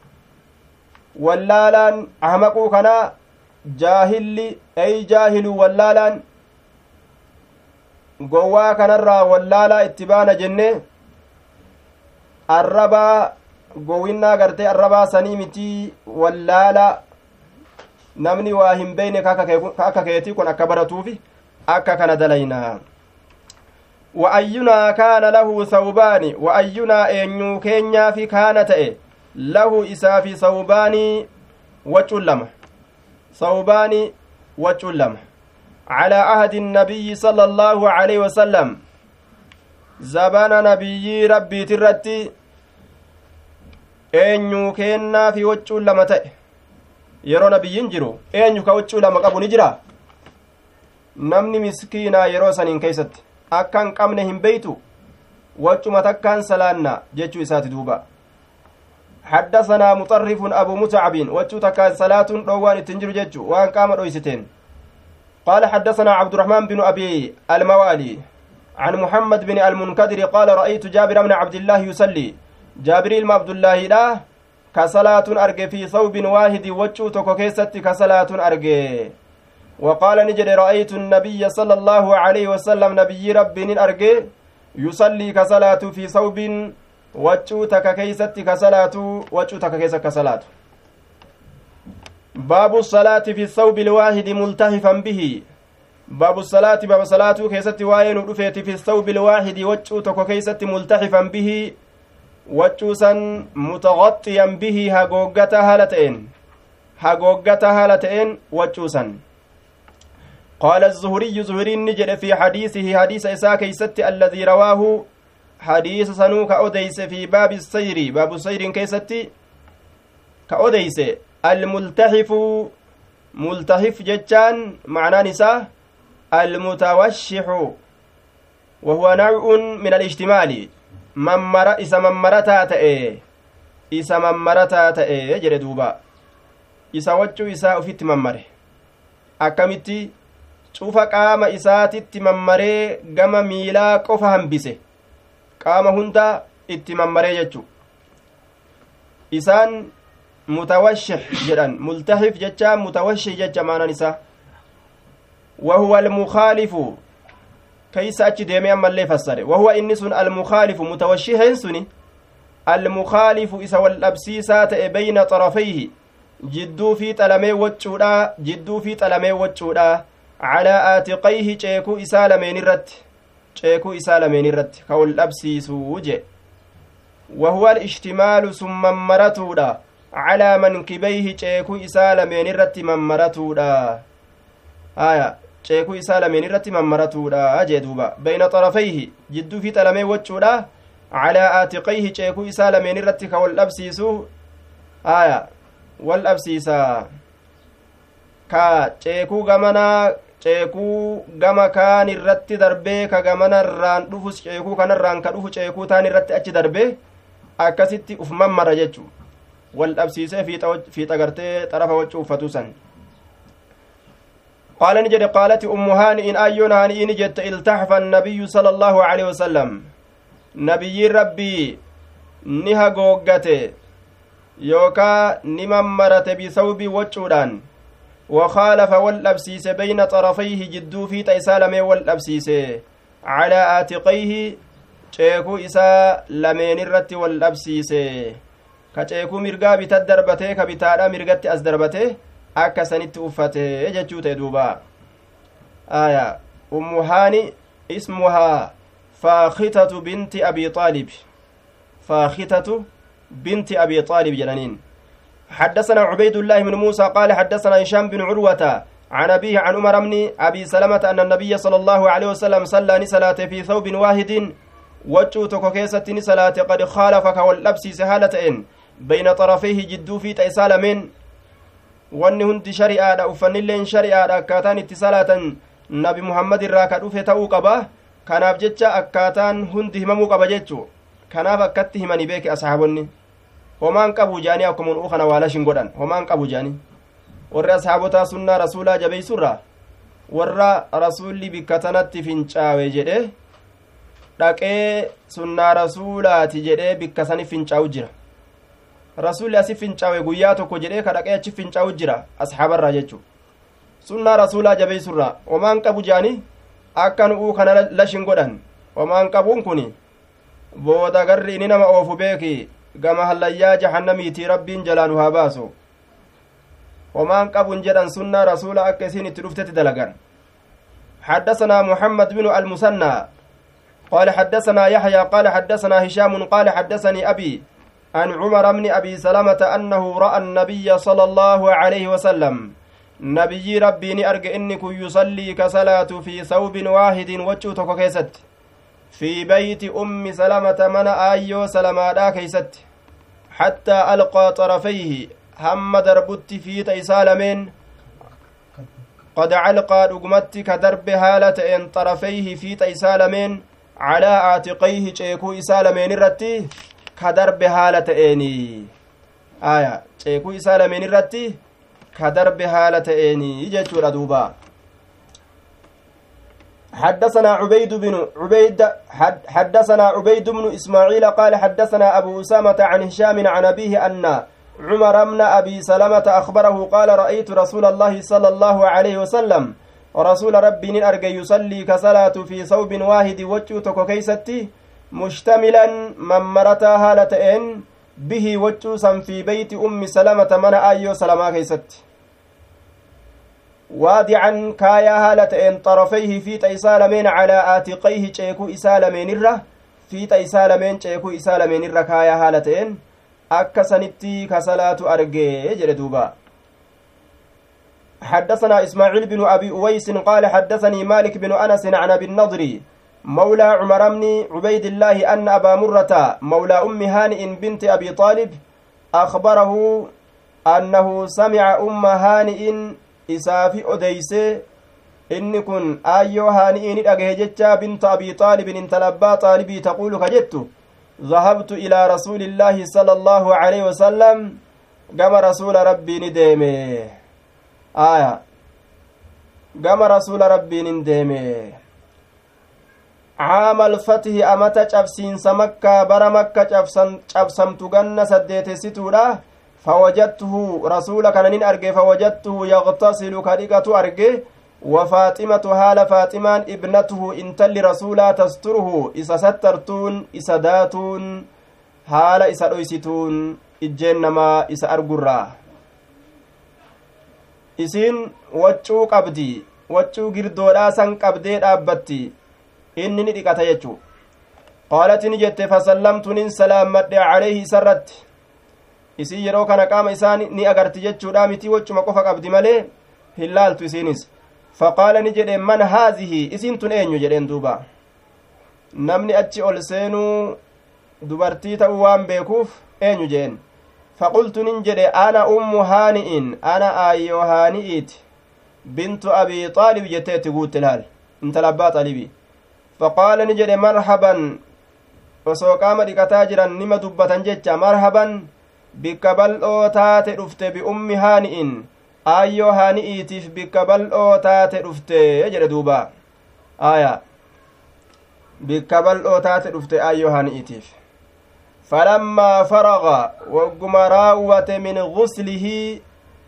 wallaalaan ahmaquu kanaa jaahilli ey jaahilu wallaalaan gowwaa kanarraa wallaalaa itti baana jenne arrabaa gowwinnaa gartee arrabaa sanii mitii wallaalaa namni waa hin beeyne ka akka keetii kun akka baratuufi akka kana dalaynaa وأينا كان له ثوبان وأينا أن كينيا في كان تأي له إسا في ثوبان وجلم ثوبان وجلم على عهد النبي صلى الله عليه وسلم زبان نبي ربي ترتي eenyu kennaa fi waccuu lama ta'e yeroo nabiyyiin jiru eenyu ka waccuu lama qabu ni jira namni miskiinaa yeroo saniin keeysatti akka hin qabne hin beeytu waccuma takkaan salaanna jechuu isaati duuba حدثنا مطرف أبو متعب وجوتك صلاة دوان التنجر جج وأن قام دويستين قال حدثنا عبد الرحمن بن أبي الموالي عن محمد بن المنكدر قال رأيت جابر بن عبد الله يصلي. جابر بن عبد الله لا كصلاة أرجى في ثوب واحد وجو تكوكيست كصلاة أرجى وقال نجد رأيت النبي صلى الله عليه وسلم نبي ربي أرجى يصلي ka salaatu في ثوب وجو تككيست كصلاة وجو تككيست كصلاة باب الصلاة في الثوب الواحد ملتحفا به باب الصلاة باب صلاة keessatti واين رفيت في الثوب الواحد waccuu tokko keessatti ملتحفا به waccuu san متغطيا به haguugaa haala ta'een haguugaa haala ta'een waccuu san قال الزهري زهري نجد في حديثه حديث إساء كيست الذي رواه حديث سنوك أوديس في باب السير باب السير كيست كأوديس الملتحف ملتحف جتان معنى نساء المتوشح وهو نوع من الاجتمال ممر إسا ممرتا تأي إسا ممرتا تأي جري دوبا إسا وجو إسا أفت ممره akkamitti cufa qaama isaatitti mammaree gama miilaa qofa hambise? Qaama hunda itti mammaree jechu isaan mutawashih jedhan multahif jecha mutawashih jecha maanan isaa وهو المخالف كيس أتش ديمي أما اللي فسر وهو إنس المخالف متوشيه سني المخالف إسا والأبسيسات بين طرفيه jidduu fi xalamee waccuudha jidduu fi xalamee waccuudha calaa aatiqayhi ceekuu isaa lameen irratti ceekuu isaa lameen irratti ka wal dhabsiisuu je wahuwa alishtimaalu sun mammaratuudha calaa mankibayhi ceekuu isaa lameen irratti mammaratuudha haya ceekuu isaa lameen irratti mammaratuudha jee duuba bayna xarafayhi jidduu fi xalamee waccuudha calaa aatiqayhi ceekuu isaa lameen irratti ka wal dhabsiisu haya wal dhabsiisa ka ceekuu gamanaa ceekuu gama kaan irratti darbee ka gamana irraan dhufu ceekuu kanarraan ka dhufu ceekuu taan irratti achi darbee akkasitti uf mammara jechu wal dhabsiisee fiixa gartee xarafa waccuu uffatu san قال نجد قالت أم هانئ أيون هانئ نجد التحف النبي صلى الله عليه وسلم نبي ربي نها قوقته يوكا نمن مرت بثوب وجودان وخالف والأبسيس بين طرفيه جدو في تيسالم والأبسيس على آتقيه dhabsiise ka ceekuu mirgaa bita darbatee ka bitaadha mirgatti as darbate akka sanitti uffate jechuu ta'e duuba aya ummuhaani ismuhaa faakitatu binti abi aalib faakitatu binti abi aalib jedhaniin حدثنا عبيد الله بن موسى قال حدثنا هشام بن عروة عن أبيه عن عمر بن أبي سلمة أن النبي صلى الله عليه وسلم صلى نسلاة في ثوب واحد وجو تكو كيست نسلاة قد خالفك واللبس سهالة بين طرفيه جدو في تيسال من wanni hundi shari'aadha uffannilleen shari'aadha akkaataan itti salaatan nabi muhammad irraa ka dhufe ta'uu qaba kanaaf jecha akkaataan hundi himamuu qaba jechu kanaaf akkatti himanii beeke ashaabonni homaan qabu jaanii akkuma uu kana waalashin godhan homaan qabu jaanii warri ashaabotaa sunnaa rasuulaa jabeeysurra warra rasuulli bikka tanatti fincaawe jedhe dhaqee sunnaa rasuulaati jedhee bikka sani fincaa'u jira rasuulli asi fincaawe guyyaa tokko jedhee ka dhaqee achi fincaa'u jira ashaabarraa jechu sunnaa rasuulaa jabeeysurra omaan qabu je'ani akka nu'uu kana lashin godhan omaan qabuun kun booda garri inni nama oofu beeki gama hallayyaa jahannamiitii rabbiin jalaa nu haa baasu. Homaan qabun jedhan sunnaa rasuula akka isiin itti dhuftetti dalagan. حدثنا محمد بن المثنى قال حدثنا يحيى قال حدثنا هشام قال حدثني أبي عن عمر بن أبي سلمة أنه رأى النبي صلى الله عليه وسلم نبي rabbii argee inni ka يصلي ka salaatu في ثوب واحد waccuu tokko keessatti في بيت أم سلمة mana aayyoo سلمادا keessatti. حتى ألقى طرفيه hamma darbatutti fiixa isaa lameen. قد علقى رقمت كدرب هالة إن طرفيه في تيسالمين. على عاتقيه ceekuu isaa lameen irratti ka darbe haala ta'eeni aya ceekuu isaa lameen irratti ka darbe haala ta'eeni jechuudha duuba حدثنا عبيد بن عبيد حدثنا عبيد بن إسماعيل قال حدثنا أبو أسامة عن هشام عن أبيه أن عمر بن أبي سلمة أخبره قال رأيت رسول الله صلى الله عليه وسلم. ورسول rabbii arge يصلي ka salaatu في ثوب واحد waccuu tokko keessatti مشتملا mammartaa haala ta'een به وجه في بيت أم سلمة mana aayyoo سلمة keessatti. Waadican kaayaa haala ta'een طرفيه fiixa isaa lameen على عاتقيه ceekuu isaa lameenirra fiixa isaa lameen ceekuu isaa lameenirra kaayaa haala ta'een akka sanitti kasalaatu argee jedhe duuba حدثنا إسماعيل بن أبي أويس قال حدثني مالك بن أنس عن أبي النضر مولى عمر بن عبيد الله أن أبا مرة مولى أم هانئ بنت أبي طالب أخبره أنه سمع أم هانئ isaafi odeysee inni kun aayyoo haani'ii ni dhagahe jecha bintu abii xaalibin intala abbaa xaalibii taquulu ka jettu? Dhahabtu ilaa rasuulillaahi sala allaahu aleyhi wasalam gama rasuula rabbiin deeme. Aya gama rasuula rabbiin in deeme. Caama alfatihi amata cabsiinsa makkaa bara makka cabsamtu ganna saddeetessituudha فوجدته رسول كان أرجي فوجدته يغتسل كريقة أرجي وفاطمة هال فاطمان ابنته انتل رسولا تستره إسا سترتون إسا داتون هال إسا رويستون إجنما إسا waccuu qabdi waccuu girdoodhaa san qabdee dhaabbatti inni ni dhiqata jechuu qaalati ni jette fasallamtu nin salaammadhe calayhi isarratti isii yeroo kana qaama isaa ni agarti jechuudha. Miti waccuma qofa qabdi malee hin laaltu isiinis. Faqaala ni jedhe man haazihi? Isiin tun eenyu? jedheen duuba. Namni achi ol seenuu dubartii ta'uu waan beekuuf eenyu jeen. Faqultu nin jedhe ana ummu haani'in? Ana aayyoo haani'iiti? Bintu abii xaalib jetteetti guutte laal. Intala abbaa xaalibi faqaala ni jedhe marhaban osoo qaama dhiqataa jiran nima dubbatan jecha? Marhaban bikka bal'oo taate dhufte bi'ummi haani'in aayyoo haani'iitiif bikka bal'oo taate dhufte jedhe duuba aya bikka bal'oo taate dhufte aayyoo haani'iitiif falammaa faraga wagguma raawwate min guslihi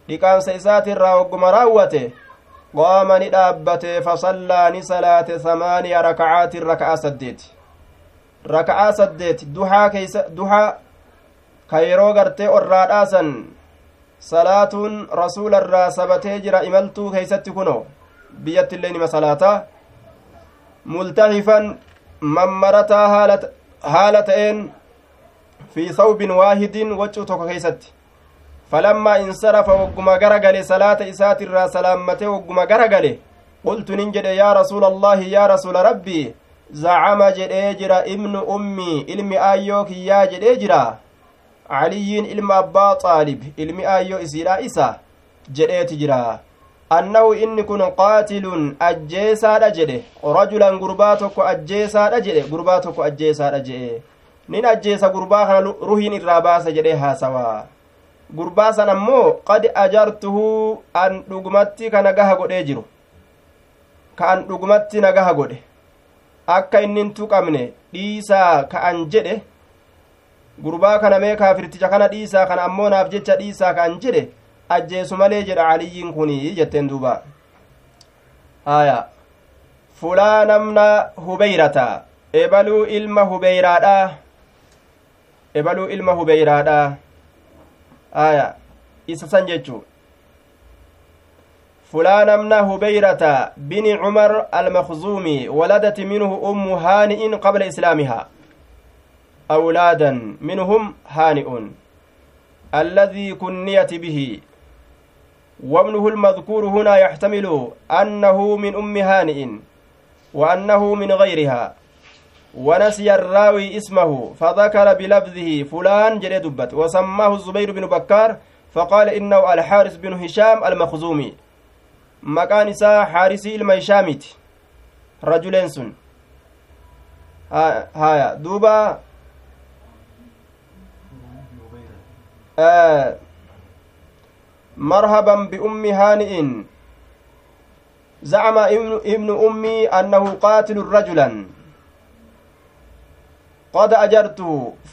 dhiqaamsa isaatirraa wagguma raawwate qaama ni dhaabbate fasallaa ni salaate samaaniya rakacaatin raka'a saddeeti raka'aa saddeeti duhaa keeysa duhaa ka yeroo gartee orraadhaasan salaatuun rasuula irraa sabatee jira imaltuu keeysatti kuno biyyatti illee nima salaataa multahifan mammarataa haala ta'een fi thawbin waahidin waccuu tokko keeysatti falammaa insarafa wogguma gara gale salaata isaatirraa salaammatee wogguma gara gale qultu nin jedhe yaa rasuula allaahi yaa rasuula rabbii zacama jedhee jira ibnu ummii ilmi aayyoo kiyyaa jedhee jira caliyyiin ilma abbaa xaalib ilmi aayyoo isiidha isa jedheeti jira annahu inni kun qaatilun ajjeesaadha jedhe rajulan gurbaa tokko ajjeesaadha jedhe gurbaa tokko ajjeesaadha jedhe nin ajjeesa gurbaa kana ruhiin irraa baasa jedhee haasawaa gurbaa san ammoo qad ajartuhu an dhugumatti ka nagaha godhee jiru ka an dhugumatti nagaha godhe akka innin tuqamne dhiisaa ka an jedhe gurbaa kana mee kaafirticha kana dhiisaa kana ammoo naaf jecha dhiisaa ka an jedhe ajjeesu malee jedha caliyyiin kunii jetteen duuba haya fulaa namna hubeyrata ebaluu ilma hubeyraadha ebaluu ilma hubeyraadha aya isa san jechu فلان ابن هبيرة بن عمر المخزومي ولدت منه أم هانئ قبل إسلامها أولادا منهم هانئ الذي كنيت به. وابنه المذكور هنا يحتمل أنه من أم هانئ وأنه من غيرها. ونسي الراوي اسمه فذكر بلفظه فلان جري دبت. وسماه الزبير بن بكار فقال إنه الحارث بن هشام المخزومي. مكان إساء حارسي الميشامت. رجلين سن. هايا. دوبا آه مرحبا بأم هانئ. زعم ابن أمي أنه قاتل رجلا. قد أجرت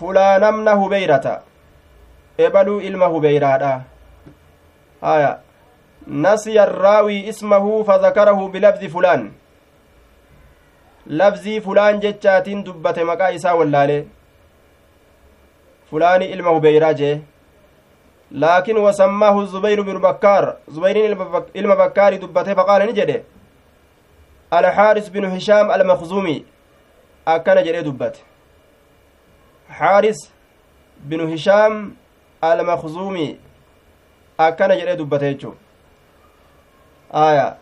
فلانا من هبيرة إبلو إلم هبيرة آية. نسي الراوي اسمه فذكره بلفظ فلان. لفظي فلان جتشاتين دبت مكا إسا واللالي فلان إلم هبيرة لكن وسماه الزبير بن بكار زبير إلم بكار دبته فقال نجده الحارس بن هشام المخزومي أكن دبته hishaam almakzuumii akkana jedhee dubbate jechuu aya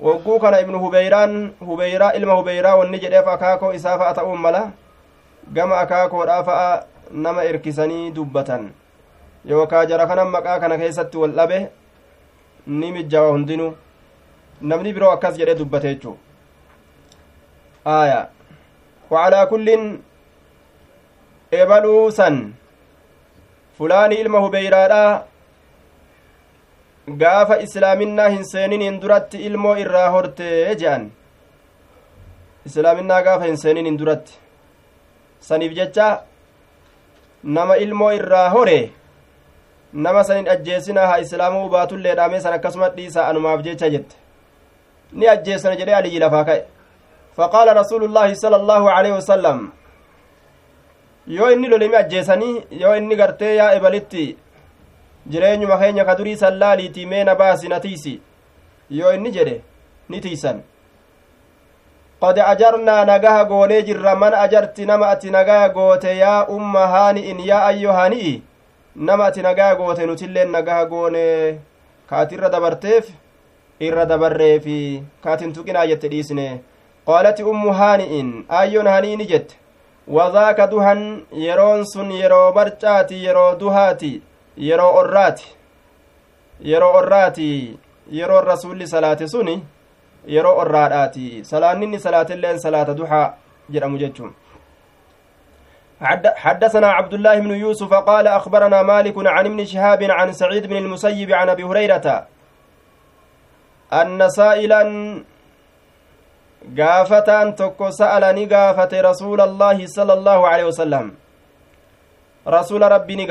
wogguu kana ibnu hubeyraan hubeyraa ilma hubeyraa wanni jedheef akaakoo isaa fa'a ta'uun mala gama akaakoodhaa fa'a nama erkisanii dubbatan yookaa jara kanan maqaa kana keessatti wal dhabe ni mijjaawa hundinuu. Namni biroo akkas jedhe dubbate jechuu. Aaya wacalaa kullin ebaluu san fulaani ilma hubeyraadhaa gaafa islaaminnaa hin seeninin duratti ilmoo irraa hortee jedhan islaaminnaa gaafa hin seeninin duratti. Saniif jecha nama ilmoo irraa hore nama sanin ajjeesinaa haa islaamuu baatullee dhaamee san akkasuma dhiisaa anumaaf jecha jette ni ajjeesana jedhee aliyyi lafaa ka'e faqaala rasuulu llaahi sala allaahu aleyhi wasalam yoo inni lolemi ajjeesanii yoo inni gartee yaa ebalitti jireenyuma keenya ka durii san laaliitii meena baasi na tiisi yoo inni jedhe ni tiisan qad ajarnaa nagaha goonee jirra man ajarti nama ati nagaya goote yaa umma haani'in yaa ayyo haani'i nama ati nagaya goote nutilleen nagaha goone kaati irra dabarteef irra dabarreefi kaatin tuqinaa jette dhiisne. Qaalati ummu haani'in ayyoon haani'ini jette. Wadaaka duhan yeroon sun yeroo barcaati yeroo duhaati yeroo orraati. Yeroo orraati yeroon rasulli salaate suni yeroo orraadhaati. Salaanninni salaatilleen salaata duhaa jedhamu jechuun حدثنا عبد الله بن يوسف قال أخبرنا مالك عن ابن شهاب عن سعيد بن المسيب عن أبي هريرة أن سائلا gaafataan tokko sa'ala ni gaafate rasuula allaahi sala allaahu alehi wasalam rasuula rabbii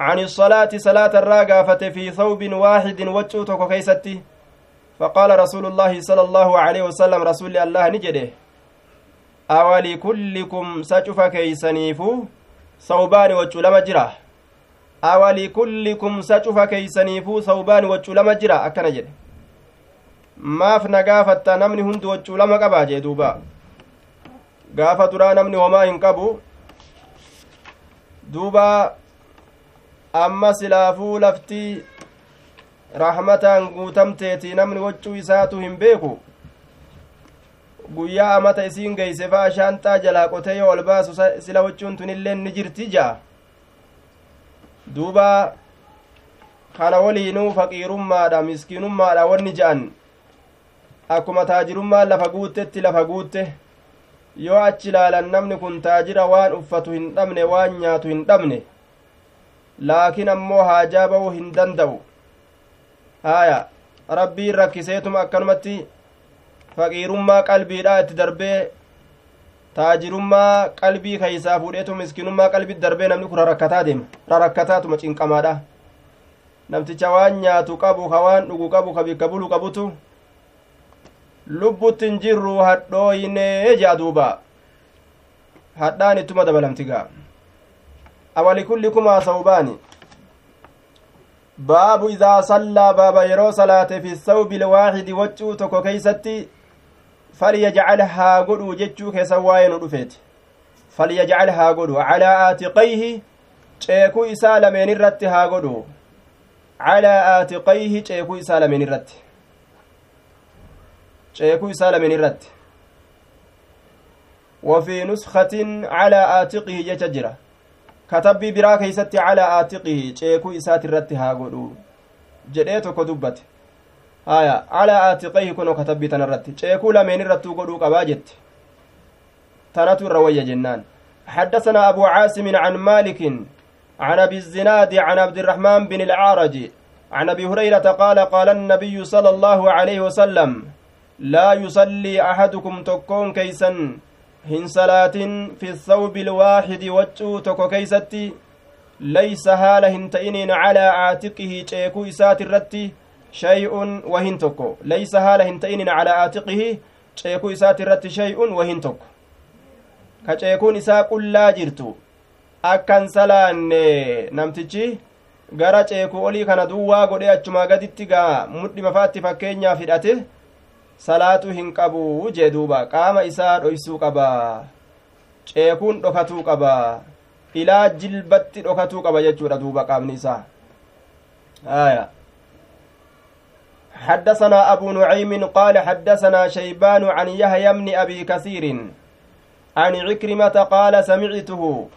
عن الصلاة صلاة الراقافة في ثوب واحد توكو كيستي. فقال رسول الله صلى الله عليه وسلم رسول الله نجده. أولي كلكم سجف كيسنيفو ثوبان وجو لما جرا أولي كلكم سجف كيسنيفو ثوبان وجو لما جرا أكنا جده maaf na gaafatta namni hundi waccuu lama qabaa jee duuba gaafa duraa namni homaa hin qabu duuba amma silaafuu lafti rahmataan guutamteeti namni waccuu isaatu hin beeku guyyaa amata isiin geeyse fa'a shaanxaa jalaa qotee yoo ol baasu sila waccuun tunilleen ni jirti jaa. Duuba kana waliinuu faqiirummaadha miskiinummaadha wanni je'an akkuma taajirummaan lafa guuttetti lafa guutte. Yoo achi ilaalan namni kun taajira waan uffatu hin dhabne waan nyaatu hin dhabne. Laakiin ammoo haajaa ba'uu hin danda'u. Haya rabbiin rakkiseetuma akkanumatti faqiirummaa qalbiidha itti darbee taajirummaa qalbii keeysaa fuudheetu miskinummaa qalbii darbee namni kun rarakkataa deema. Rarakkataatuma cinqamaadha namticha waan nyaatu qabu ka waan dhugu qabu ka bikka bulu qabutu lubbutti hin jirru hadhooyinee jea duuba. Hadhaan ittuma dabalamtigaa awalikulli kumaa sawbaani baabu idaa sallaa baaba yeroo salaate fi sawbi ilwaahidi waccuu tokko keeysatti falyajcal haa godhu calaa aatiqayhi ceekuu isaa lameen irratti haa godhu calaa aatiqayhi ceekuu isaa lameen irratti ceekuu isaa lameen irratti وفي نسخة على biraa keeysatti calaa aatiqihi ceekuu isaati irratti haa godhu jedhee tokko dubbate haya calaa aatiqayhi kunoo katabbii tana irratti ceekuu lameen irrattuu godhuu qabaa jette tanatu irra wayya jennaan حدثنا أبو عاصم عن مالك عن أبي الزناد عن عبد الرحمن بن العارج عن أبي هريرة قال قال النبي صلى الله عليه وسلم لا يصلي أحدكم تكون كيسا salaatin fi thawbi ilwaahidi waccuu tokko keeysatti laysa haala hin ta'iniin calaa aatiqihi ceekuu isaati irratti shay'un wahin tokko laysa haala hin ta'iniin calaa aatiqihi ceekuu isaati irratti shay'un wahin tokko ka ceekuun isaa qullaa jirtu akkan salaanne namtichi gara ceekuu olii kana duwwaa godhe achumaa gaditti gaa mudhi mafaatti fakkeenyaaf hidhate salaatu hin qabu jee duuba qaama isaa dhoysuu qaba ceekuun dhokatuu qaba ilaa jilbatti dhokatuu qaba jechuudha duuba qaamni isaa aya حدثنا أبو نعيم قال حدثنا شيبان عن يحيى بن أبي كثير عن عكرمة قال سمعته.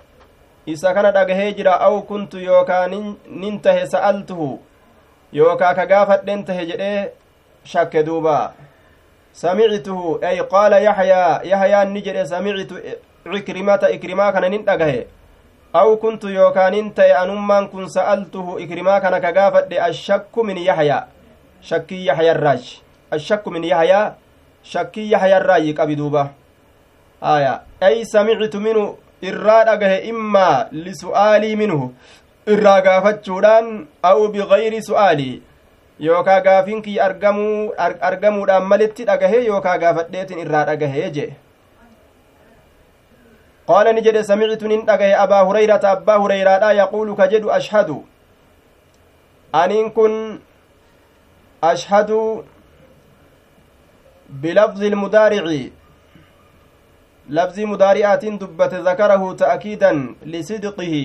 إذا كان دغهجرا أو كنت يوكا ننته سألته. يوكا كغافت ننته جده شك دوبا. سمعته. أي قال يحيى يحيى نجد سمعت عكرمة إكرما كان ننتقه أو كنت يوكان انت أنمان كن سألته. إكرما كان كغافت الشك من يحيى شكي يحيى الراج الشك من يحيى شكي يحيى الراج قبدوبة آية أي سمعت منه irraa dhagahe immaa lisu'aalii minhu irraa gaafachuudhaan au bigayri su'aalii yookaa gaafiin kiyya argamuu argamuudhaan malitti dhagahe yookaa gaafadheetin irraa dhagahe jee qaala ni jedhe samictu nin dhagahe abaa hurayrata abbaa hureyraadha yaquulu ka jedhu ashhadu aniin kun ashhadu bilafzi ilmudaarici lafzii mudaari'aatiin dubbate zakarahu ta'kiidan lisidqihi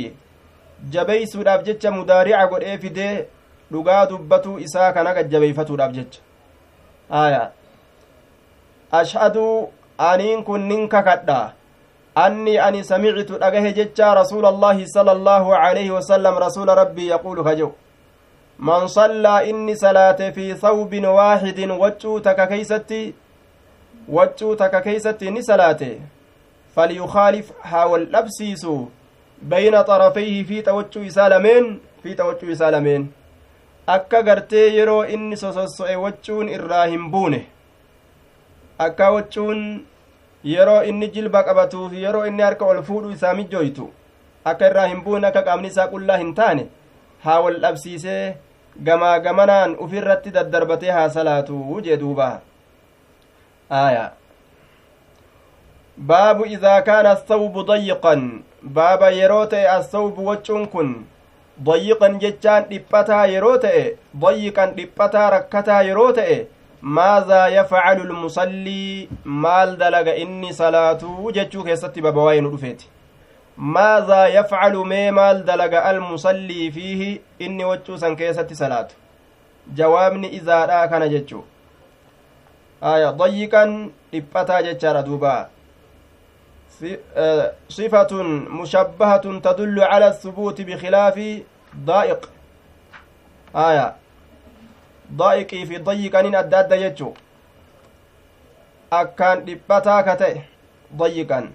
jabeeysuudhaaf jecha mudaarica godhee fidee dhugaa dubbatuu isaa kana gajjabeeyfatuudhaaf jecha aya ashhadu aniin kun nin kakadha anni ani samicitu dhagahe jecha rasuula allaahi sala allaahu alayhi wasalam rasuula rabbii yaquulu kajehu man sallaa inni salaate fi thawbin waaxidin waccuu taka keeysatti waccuu taka keeysatti ni salaate falyukaalif haa wal dhabsiisu bayna xarafayhi fiixa waccuu isaa lameen fiixa waccuu isaa lameen akka gartee yeroo inni sososso'e waccuun irraa hin buune akka waccuun yeroo inni jilba qabatuuf yeroo inni harka ol fuudhu isaa mijjooytu akka irraa hin buune akka qaamni isaa qullaa hin taane haa wal dhabsiisee gamaa gamanaan ufirratti daddarbatee haa salaatu jee duuba aya baabu idaa kaana athawbu dayiqan baaba yeroo ta'e athawbu waccuun kun dayiqan jechaan dhiphataa yeroo ta'e dayiqan dhiphataa rakkataa yeroo ta'e maazaa yafcalu lmusallii maal dalaga inni salaatuu jechuu keessatti baba nu dhufeeti yafcalu mee maal dalaga almusallii fiihi inni waccuu san keessatti salaatu jawaabni izaadhaa kana jechuu aya dayiqan dhiphataa jechaadha duubaa صفة مشبهة تدل على الثبوت بخلاف ضائق آية ضائقي في ضيق أنين أدى أدى يجو أكان ka ta'e ضيقا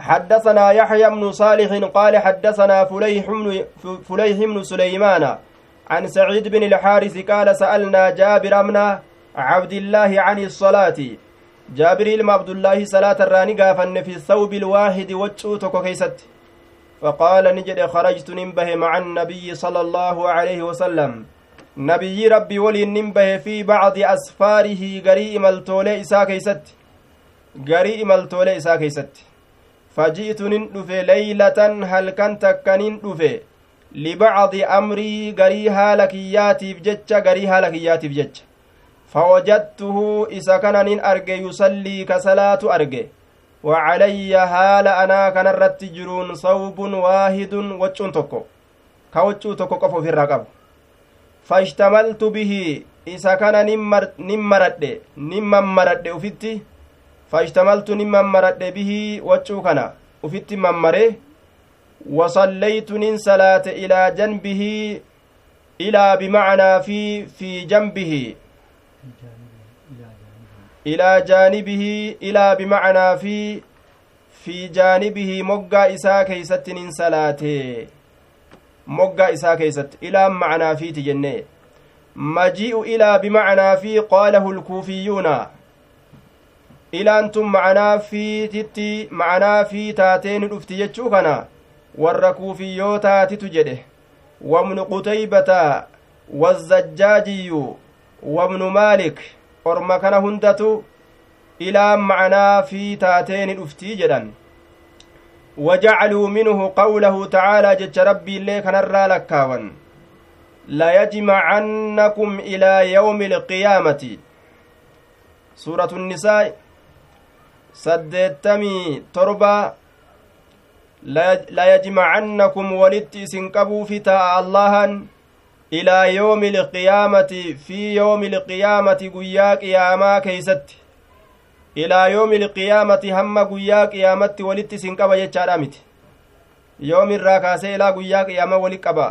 حدثنا يحيى بن صالح قال حدثنا فليح بن بن سليمان عن سعيد بن الحارث قال سألنا جابر بن عبد الله عن الصلاة. جابر بن عبد الله صلاة irraa ni gaafanne في الثوب الواحد waccuu tokko keessatti. فقال ni jedhe خرجت nin bahe مع النبي صلى الله عليه وسلم. نبي rabbii waliin nin bahe في بعض أسفاره garii imaltuulee isaa keessatti. garii imaltuulee keessatti. فجئت ندفه ليلة هل كنت كنين دفه لبعض أمري قري هالكياتي بجتش قري هالكياتي بجتش فوجدته إذا كان نين أرجي يصلي كصلاة أرجي وعلي هال أنا كان رتجرون صوب واحد وجون تكو كوجو تكو قفو في الرقب. فاشتملت به إذا كان نمرد نممرد أفتي فاشتملت نممرد به وجو كان أفتي ممره وصليت صلاة إلى جنبه إلى بمعنى في في جنبه. إلى جانبه إلى بمعنى في في جانبه. مقا إسا كيست صلاته مقا إسا كيست. إلى معنى في تجنة. مجيء إلى بمعنى في قاله الكوفيون. إلى أنتم معنا في تتي معنا في تاتين الأفتي كنا warra kuufiyyootaatitu jedhe wabnu qutaybata wazzajjaajiyyu wabnu maalik orma kana hundatu ilaa macnaa fi taateeni dhuftii jedhan وجعلوا منه قوله تعالى جج ربي اللي كان لكاون ليجمعنكم إلى يوم القيامة سورة النساء سدتمي تربة layajmacannakum walitti isin qabuufi ta'a allahan ilaa yoomi ilqiyaamati fi yoomi ilqiyaamati guyyaa qiyaamaa keeysatti ilaa yoomi ilqiyaamati hamma guyyaa qiyaamatti walitti isin qaba jechaadha miti yoom irraa kaasee ilaa guyyaa qiyaama walit qaba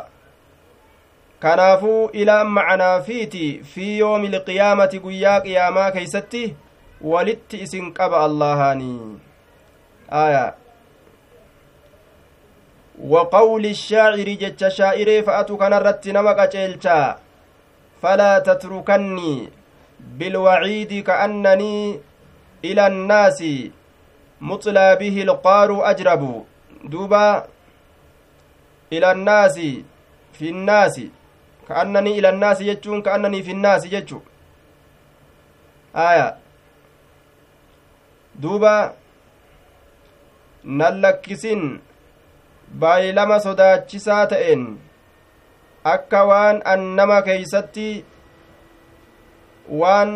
kanaafuu ilaa macanaafiiti fi yoomi ilqiyaamati guyyaa qiyaamaa keeysatti walitti isin qaba allahaanii aya. وقول الشاعر جتش شاعري فأتو كان رت نمك جيلتا فلا تتركني بالوعيد كأنني إلى الناس مطلى به القار أجرب دوبا إلى الناس في الناس كأنني إلى الناس يجون كأنني في الناس يجو آية دوبا نلكسن baay'ilama sodaachisaa ta'een akka waan annama keeysatti waan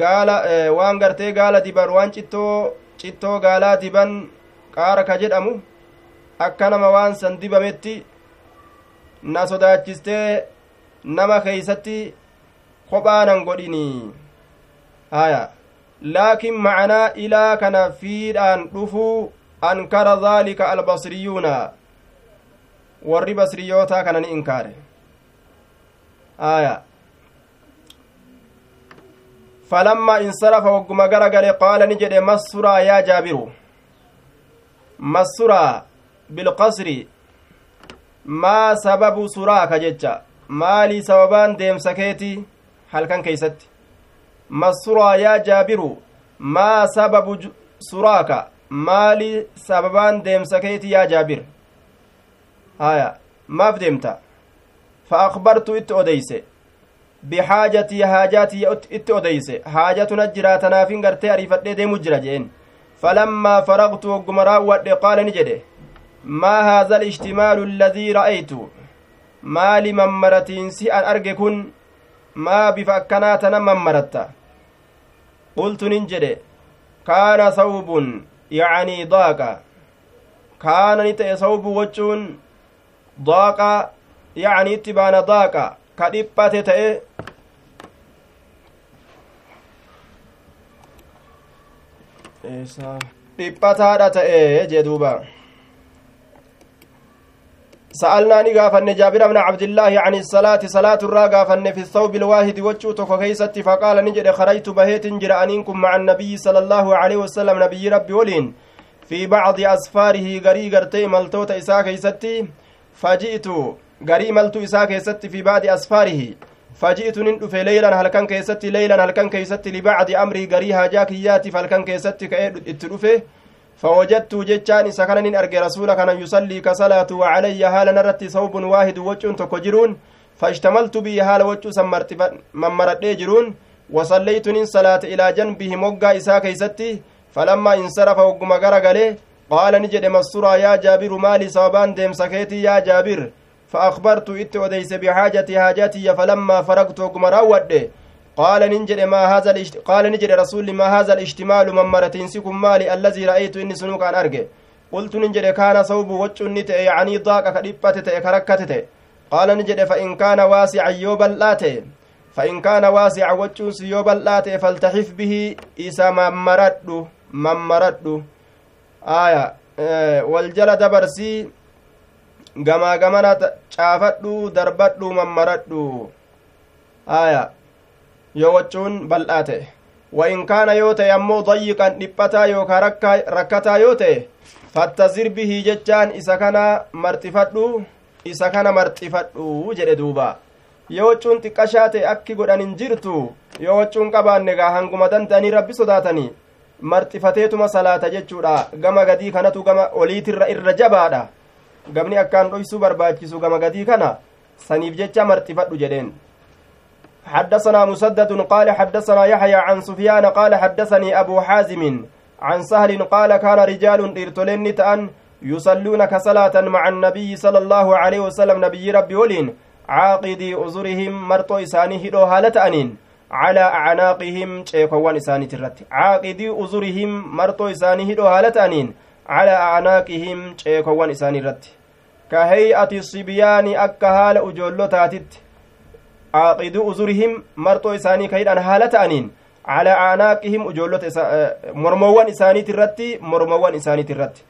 gaala waan gartee gaala diban waan cittoo cittoo gaalaa diban qaara ka jedhamu akka nama waan san dibametti na sodaachistee nama keeysatti kophaanan godhinii haya macanaa ilaa kana fiidhaan dhufuu ankara dhaalika albasriyuuna warri basriyootaa kana ni inkaare aya falammaa insarafa wagguma gara gale qaala ni jedhe massuraa yaa jaabiru massuraa bilqasri maa sababu suraaka jecha maalii sababaan deemsa keeti halkan keeysatti massuraa yaa jaabiru maa sababu suraaka maali sababaan deemsa keeti yaa jaabir haya maaf deemta fa akbartu itti odeyse bixaajatii haajaatii itti odeyse haajatuna jiraatanaafin gartee ariifadhee deemu jira jeen falammaa faraqtu wogguma raawwadhe qaala ni jedhe maa haadha alishtimaalu alladii ra'aytu maali mammaratiinsi an arge kun maa bifa akkanaa tana mammaratta sawbun yacanii daaqa kaana ni ta'e sawbu wachuun daaqa yacanii itti baana daaqa ka dhiphate ta'e dhiphataadha ta'e jee duuba سألنا نقافن جابر بن عبد الله عن الصلاة صلاة الراقافن في الثوب الواحد وجو تكوكيست فقال نجد خرجت بهيت جرأنينكم مع النبي صلى الله عليه وسلم نبي ربي ولين. في بعض أسفاره غري غرتي ملتوت إساء كيستي فجئت غري ملتو إساء كيستي في بعض أسفاره. فجئت ندف ليلا هل كان كيستي ليلا هل كان كيستي لبعض أمري غري هاجاكياتي فهل كان كيستي كأيد اتلفه فوجدت جتان إسا كان أرجي رسول كان يصلي كصلاة وعلي هالا نرتي صوب واحد وجه تكجرون فاشتملت به هالا وجه سمرت ممرت جرون وصليت صلاة إلى جنبه موقع إسا كيستي فلما انصرف وقم غرغله قال نجد مسورا يا جابر مالي صوبان ديم سكيتي يا جابر فأخبرت إت وديس بحاجتي حاجتي فلما فرقت وقم راود قال نجد ما هذا الاشت... قال نجد رسول ما هذا الاشتمال من مرتين مالي الذي رأيت إني سنوك عن أرجع. قلت نجد كان صوب وجه يعني ضاق كدبت كركت قال نجد فإن كان واسعا يوبل فإن كان واسع وجه يوبل فالتحف به إسا ممرد mammaradhu aya wal jala dabarsii gamaa gamana caafadhu darbadhu mammaradhu aya yoo wachuun bal'aa ta'e وإن كان يوتي أمو ضيقا fattazir bihi jechaan isa kana marxifadhu isa kana marxifadhu jedhe duuba yoo wachuun xiqqashaa ta'e akki godhan hin jirtu yoo wachuun qabaanne gaa hanguma danda'anii rabbi sodaatanii marxifateetuma salaata jechuudha gama gadii kanatu gama oliitirra irra jabaadha gamni akkaan dhoysuu barbaachisu gama gadii kana saniif jecha marxifadhu jedheen حدثنا مسدد قال حدثنا يحيى عن سفيان قال حدثني أبو حازم عن سهل قال كان رجال إرتلن تأن يصلون كصلاة مع النبي صلى الله عليه وسلم. نبي ربي ولين عاقدي أزرهم مرتو إساني هدو هالة أنين على أعناقهم ceekowwan isaaniit irratti caaqidii uzurihim marxoo isaanii hidhoo haala ta'aniin على أعناقهم isaanii irratti ka hay'ati sibyaani akka haala ujoollotaatitti caaqidii uzurihim marxoo isaanii ka hidhan haala ta'aniin على أعناقهم ujoolota mormowwan isaaniit irratti mormowwan isaaniit irratti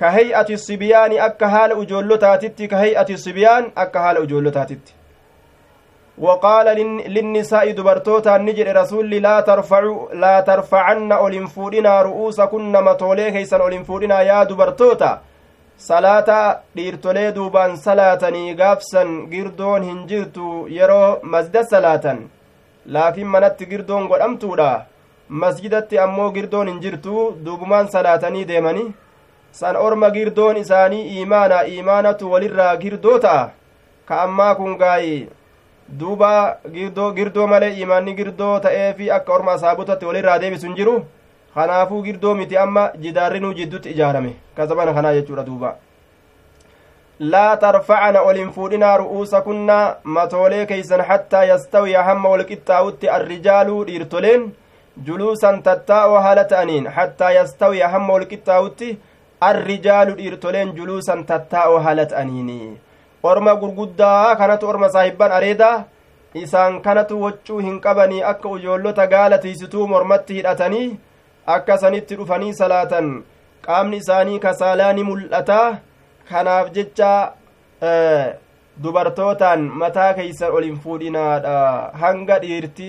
ka hay'ati sibyaani akka haala ujoollotaatitti ka hay'ati sibyaan akka haala ujoollotaatitti وقال للنساء دبرتوتا نجر رسول لا ترفعوا لا ترفعن أولين فودنا رؤوسكن متولي كيسن أولين فودنا يا دبرتوتا salaata dhiirtolee duubaan salaatanii gaafsan girdoon hin jirtu yeroo masjida salaatan. Laakiin manatti girdoon godhamtuudha. Masjidatti ammoo girdoon hin jirtu duubumaan salaatanii deemanii san orma girdoon isaanii iimaana iimaanatu walirraa girdoo ta'a. Ka ammaa kun gaayi. Duuba girdoo malee imaanni girdoo ta'ee fi akka orma asaabotatti walirraa deebisu hin jiru kanaafuu girdoo miti amma jidaarrinuu jiddutti ijaarame kasabana kanaa jechuudha duuba laa tarfacna ol hin fuudhinaa ru'uusa kunna matoolee keeysan hattaa yastawiya hamma wal qixxaa'utti arrijaaluu dhiirtoleen juluusan tattaa'oo haala ta'aniin hattaa yastawiya hamma wal arrijaalu dhiirtoleen juluusan tattaa'oo haala ta'aniini orma gurguddaa kanatu orma saahibban areedaa isaan kanatu waccuu hin qabanii akka ujoollota gaala tiisituu mormatti hidhatanii akka sanitti dhufanii salaatan qaamni isaanii kasaalaa ni mul'ataa kanaaf jecha dubartootaan mataa keeysan ol hin fuudhinaadha hanga dhiirti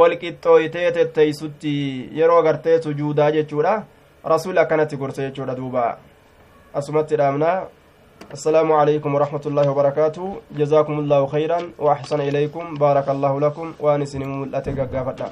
wal qixxooytee tetteeysutti yeroo gartee sujuudaa jechuudha rasuuli akkanatti gorse jechuudha duuba asumatti dhaabnaa السلام عليكم ورحمة الله وبركاته جزاكم الله خيرا وأحسن إليكم بارك الله لكم وأنسني ملأتك قافتا